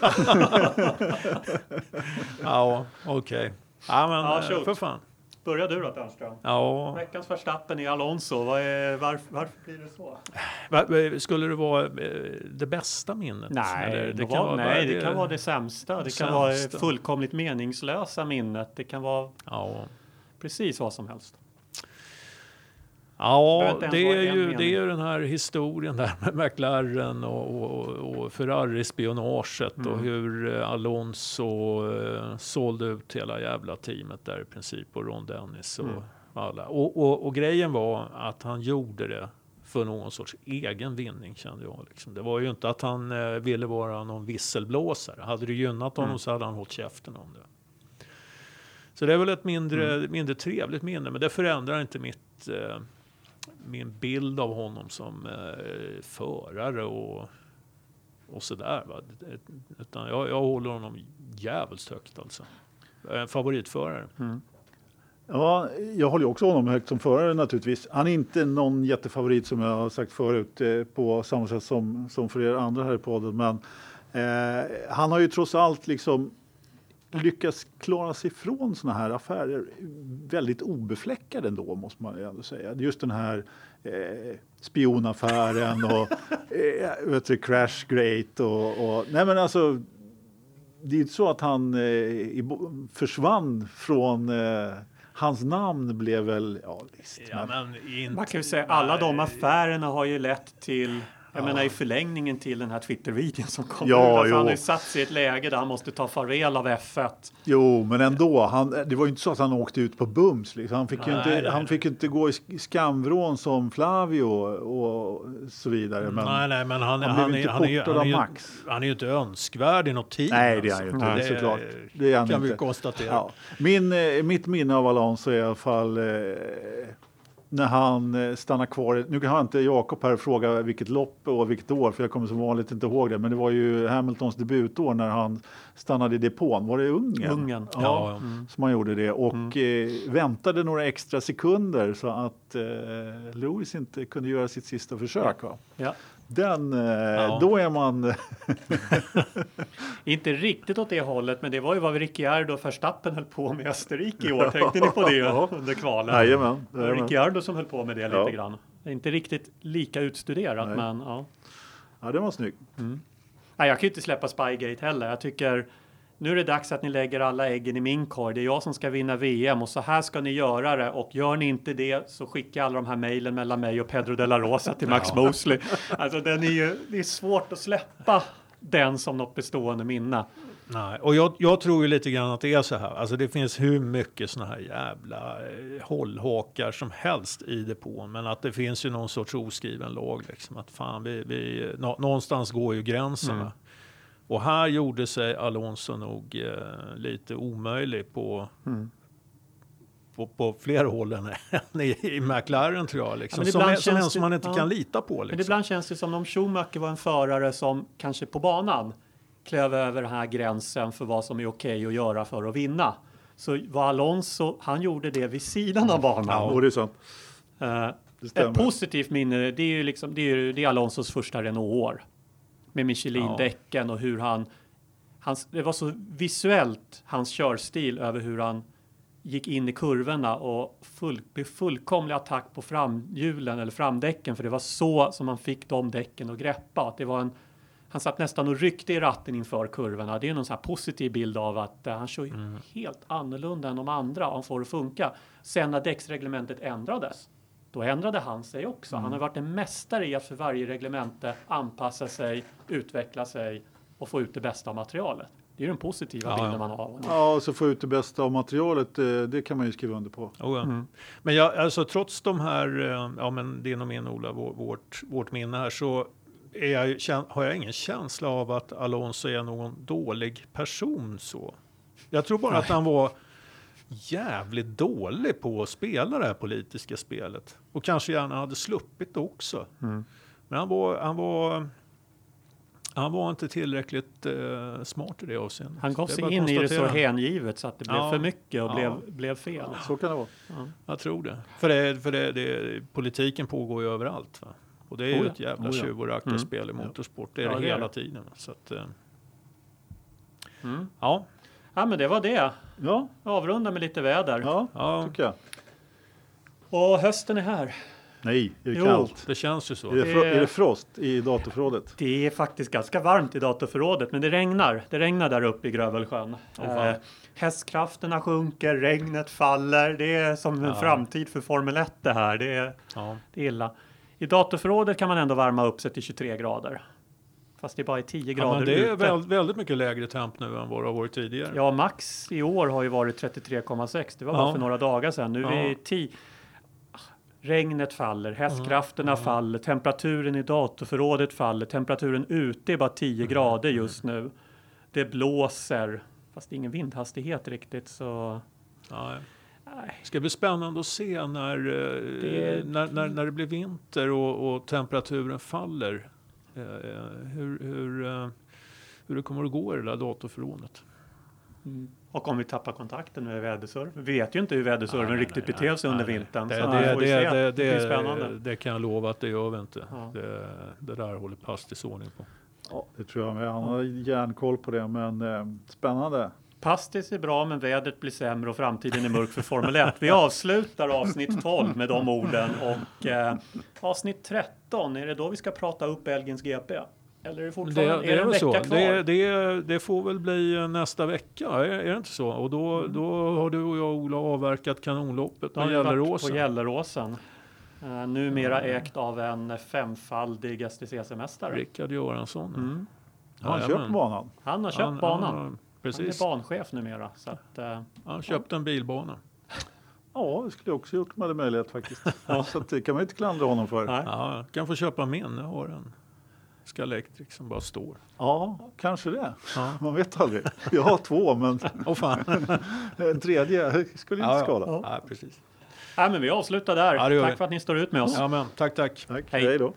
ja, okej. Ja, men Ja, eh, för fan. Börja du då Törnström. Ja, Veckans förstappen är Alonso. Är, varför, varför blir det så? Va- Skulle det vara eh, det bästa minnet? Nej, Eller det, kan vara, nej, det kan vara det sämsta. Det kan sämsta. vara det fullkomligt meningslösa minnet. Det kan vara Ja, precis vad som helst. Ja det, är ju, mening. det är ju den här historien där med McLaren och, och, och Ferrari-spionaget och Mm. hur eh, Alonso eh, sålde ut hela jävla teamet där i princip och Ron Dennis och Mm. alla. Och, och, och grejen var att han gjorde det för någon sorts egen vinning kände jag. Liksom. Det var ju inte att han eh, ville vara någon visselblåsare. Hade det gynnat honom Mm. så hade han hållit käften om det. Så det är väl ett mindre, Mm. mindre trevligt minne, men det förändrar inte mitt, eh, min bild av honom som eh, förare och, och sådär. Va? Utan jag, jag håller honom jävligt högt alltså. En favoritförare. Mm. Ja, jag håller också honom högt som förare naturligtvis. Han är inte någon jättefavorit som jag har sagt förut eh, på samma sätt som, som för er andra här i podden. Men eh, han har ju trots allt liksom lyckats klara sig från sådana här affärer väldigt obefläckad ändå måste man ju ändå säga. Just den här eh, spionaffären och eh, vet du, Crash Great och, och nej men alltså det är ju inte så att han eh, försvann från eh, Hans namn blev väl, ja visst. Ja, men, men inte, Man kan ju säga alla de affärerna har ju lett till jag menar i förlängningen till den här Twitter-videon som kom Ja, ut. Alltså, han har ju satt sig i ett läge där han måste ta farväl av F1. jo, men ändå. Han, det var ju inte så att han åkte ut på bums. Liksom. Han, fick ju Nej, inte, nej, han nej. fick ju inte gå i sk- skamvrån som Flavio och så vidare. Men, nej, nej, men han, han han, blev är, inte han, är, portad han, är av ju, Max. han är ju inte önskvärd i något team. Nej, det är han ju alltså. inte, Det såklart. Det är han kan vi inte. konstatera. Ja. Min, eh, mitt minne av Alonso är i alla fall eh, när han eh, stannar kvar. Nu har inte Jakob här fråga vilket lopp och vilket år, för jag kommer som vanligt inte ihåg det. Men det var ju Hamiltons debutår när han stannade i depån. Var det Ungern? Ungern. Ja, Ja, ja. som han gjorde det. Och eh, väntade några extra sekunder så att eh, Lewis inte kunde göra sitt sista försök. Va? Ja. Den, eh, Då är man... Inte riktigt åt det hållet, men det var ju vad Ricciardo och Verstappen höll på med i Österrike i år. Tänkte ni på det under kvalen? Jajamän. Det var Ricciardo som höll på med det lite Ja. grann. Det är inte riktigt lika utstuderat, Nej. men ja. Ja, den var snygg. Nej, jag kan ju inte släppa Spygate heller. Jag tycker nu är det dags att ni lägger alla äggen i min korg. Det är jag som ska vinna VM och så här ska ni göra det. Och gör ni inte det så skicka alla de här mejlen mellan mig och Pedro de la Rosa till Max Mosley. Alltså den är ju, det är svårt att släppa den som något bestående minne. Nej, och jag, jag tror ju lite grann att det är så här. Alltså det finns hur mycket såna här jävla eh, hållhakar som helst i depån. Men att det finns ju någon sorts oskriven lag. Liksom, att fan, vi, vi, nå, någonstans går ju gränserna. Mm. Och här gjorde sig Alonso nog eh, lite omöjlig på, Mm. på, på fler håll än än i, i McLaren tror jag. Liksom. men som, en som man inte ja. kan lita på. Men Liksom. ibland känns det som om Schumacher var en förare som kanske på banan klev över den här gränsen för vad som är okej att göra för att vinna. Så var Alonso, han gjorde det vid sidan av banan. Och det är sant. Eh, ett positivt minne, det är ju liksom, det är, det är Alonsos första Renault-år. Med Michelin-däcken och hur han, hans, det var så visuellt, hans körstil över hur han gick in i kurvorna och full, blev fullkomlig attack på framhjulen eller framdäcken. För det var så som man fick de däcken att greppa. Att det var en, han satt nästan och ryckte i ratten inför kurvorna. Det är någon sån här positiv bild av att eh, han kör ju helt annorlunda än de andra och han får det funka. Sen när däcksreglementet ändrades, då ändrade han sig också. Han har varit en mästare i att för varje reglemente anpassa sig, utveckla sig och få ut det bästa av materialet. Det är ju den positiva Ja, bilden ja. man har av. Ja, och så få ut det bästa av materialet, eh, det kan man ju skriva under på. Oh, ja. Mm. Men jag, alltså, trots de här, eh, ja men din och min Ola, vår- vårt, vårt minne här, så är jag, har jag ingen känsla av att Alonso är någon dålig person så. Jag tror bara att han var jävligt dålig på att spela det här politiska spelet. Och kanske gärna hade sluppit det också. Mm. Men han var, han var, han var inte tillräckligt eh, smart i det avseendet. Han gav sig in i det så hängivet så att det blev Ja. för mycket och Ja. blev, blev fel. Så kan det vara. Jag tror det. För, det, för det, det, politiken pågår ju överallt. Va? Och det är ju Oh ja. ett jävla Oh ja. tjuv och rackarspel i motorsport. Det är Ja, det hela tiden. Så att, eh, Mm. ja, Ja, men det var det. Ja, Avrunda med lite väder. ja, ja, tycker jag. Och hösten är här. Nej, är det Jo. kallt? det känns ju så. Är det, fro- Det- är det frost i datorförrådet? Det är faktiskt ganska varmt i datorförrådet, men det regnar. Det regnar där uppe i Grövelsjön. fan. eh, hästkrafterna sjunker, regnet faller. Det är som en Ja. framtid för Formel 1 det här. Det är, Ja. det är illa. I datorförrådet kan man ändå värma upp sig till 23 grader. Fast det bara är 10 Ja, grader men det är ute. väl, väldigt mycket lägre temp nu än vad det har varit tidigare. Ja, max i år har ju varit 33,6. Det var bara Ja. för några dagar sedan. Nu är Ja. vi 10. Regnet faller, hästkrafterna faller, temperaturen i datorförrådet faller, temperaturen ute är bara 10 grader just nu. Det blåser, fast det är ingen vindhastighet riktigt så. Ja, Det ska bli spännande att se när, eh, Det- när, när, när det blir vinter och, och temperaturen faller. Eh, hur, hur, eh, hur det kommer att gå i det där datorförrådet. Och om vi tappar kontakten med väderserven. Vi vet ju inte hur Nej, nej, riktigt nej, beter nej, sig under vintern. Det, så det, vi det, det, det det, spännande. det kan jag lova att det gör vi inte. Ja. Det, det där håller pastis ordning på. Ja, det tror jag med. Han har järnkoll på det, men eh, spännande. Pastis är bra, men vädret blir sämre och framtiden är mörk för Formel 1. Vi avslutar avsnitt 12 med de orden och eh, avsnitt 13, är det då vi ska prata upp Belgiens GP? Eller är det Det, fortfarande det är är det en väl så. vecka kvar? Det, det, det får väl bli eh, nästa vecka, är, är det inte så? Och då, Mm. då har du och jag Ola avverkat kanonloppet har med Gelleråsen. på Gelleråsen. Uh, numera ägt av en femfaldig STCC-mästare. Rickard Göransson. Mm. Har han Jajamän. köpt banan? Han har köpt Han- banan. Han, Han precis. är banchef numera. Så att, eh, Han köpte en bilbana. Ja, det skulle jag också gjort om jag hade möjlighet faktiskt. Så att det kan man ju inte klandra honom för. nej. Ja, kan få köpa min. Jag har en Scalextric som bara står. Ja, kanske det. Ja. Man vet aldrig. Jag har två, men Åh fan. en tredje skulle inte skada. Ja, precis. nej, men vi avslutar där. Ja, Tack vi. för att ni står ut med oss. Ja, men, tack, tack. Tack, Hej. hej då.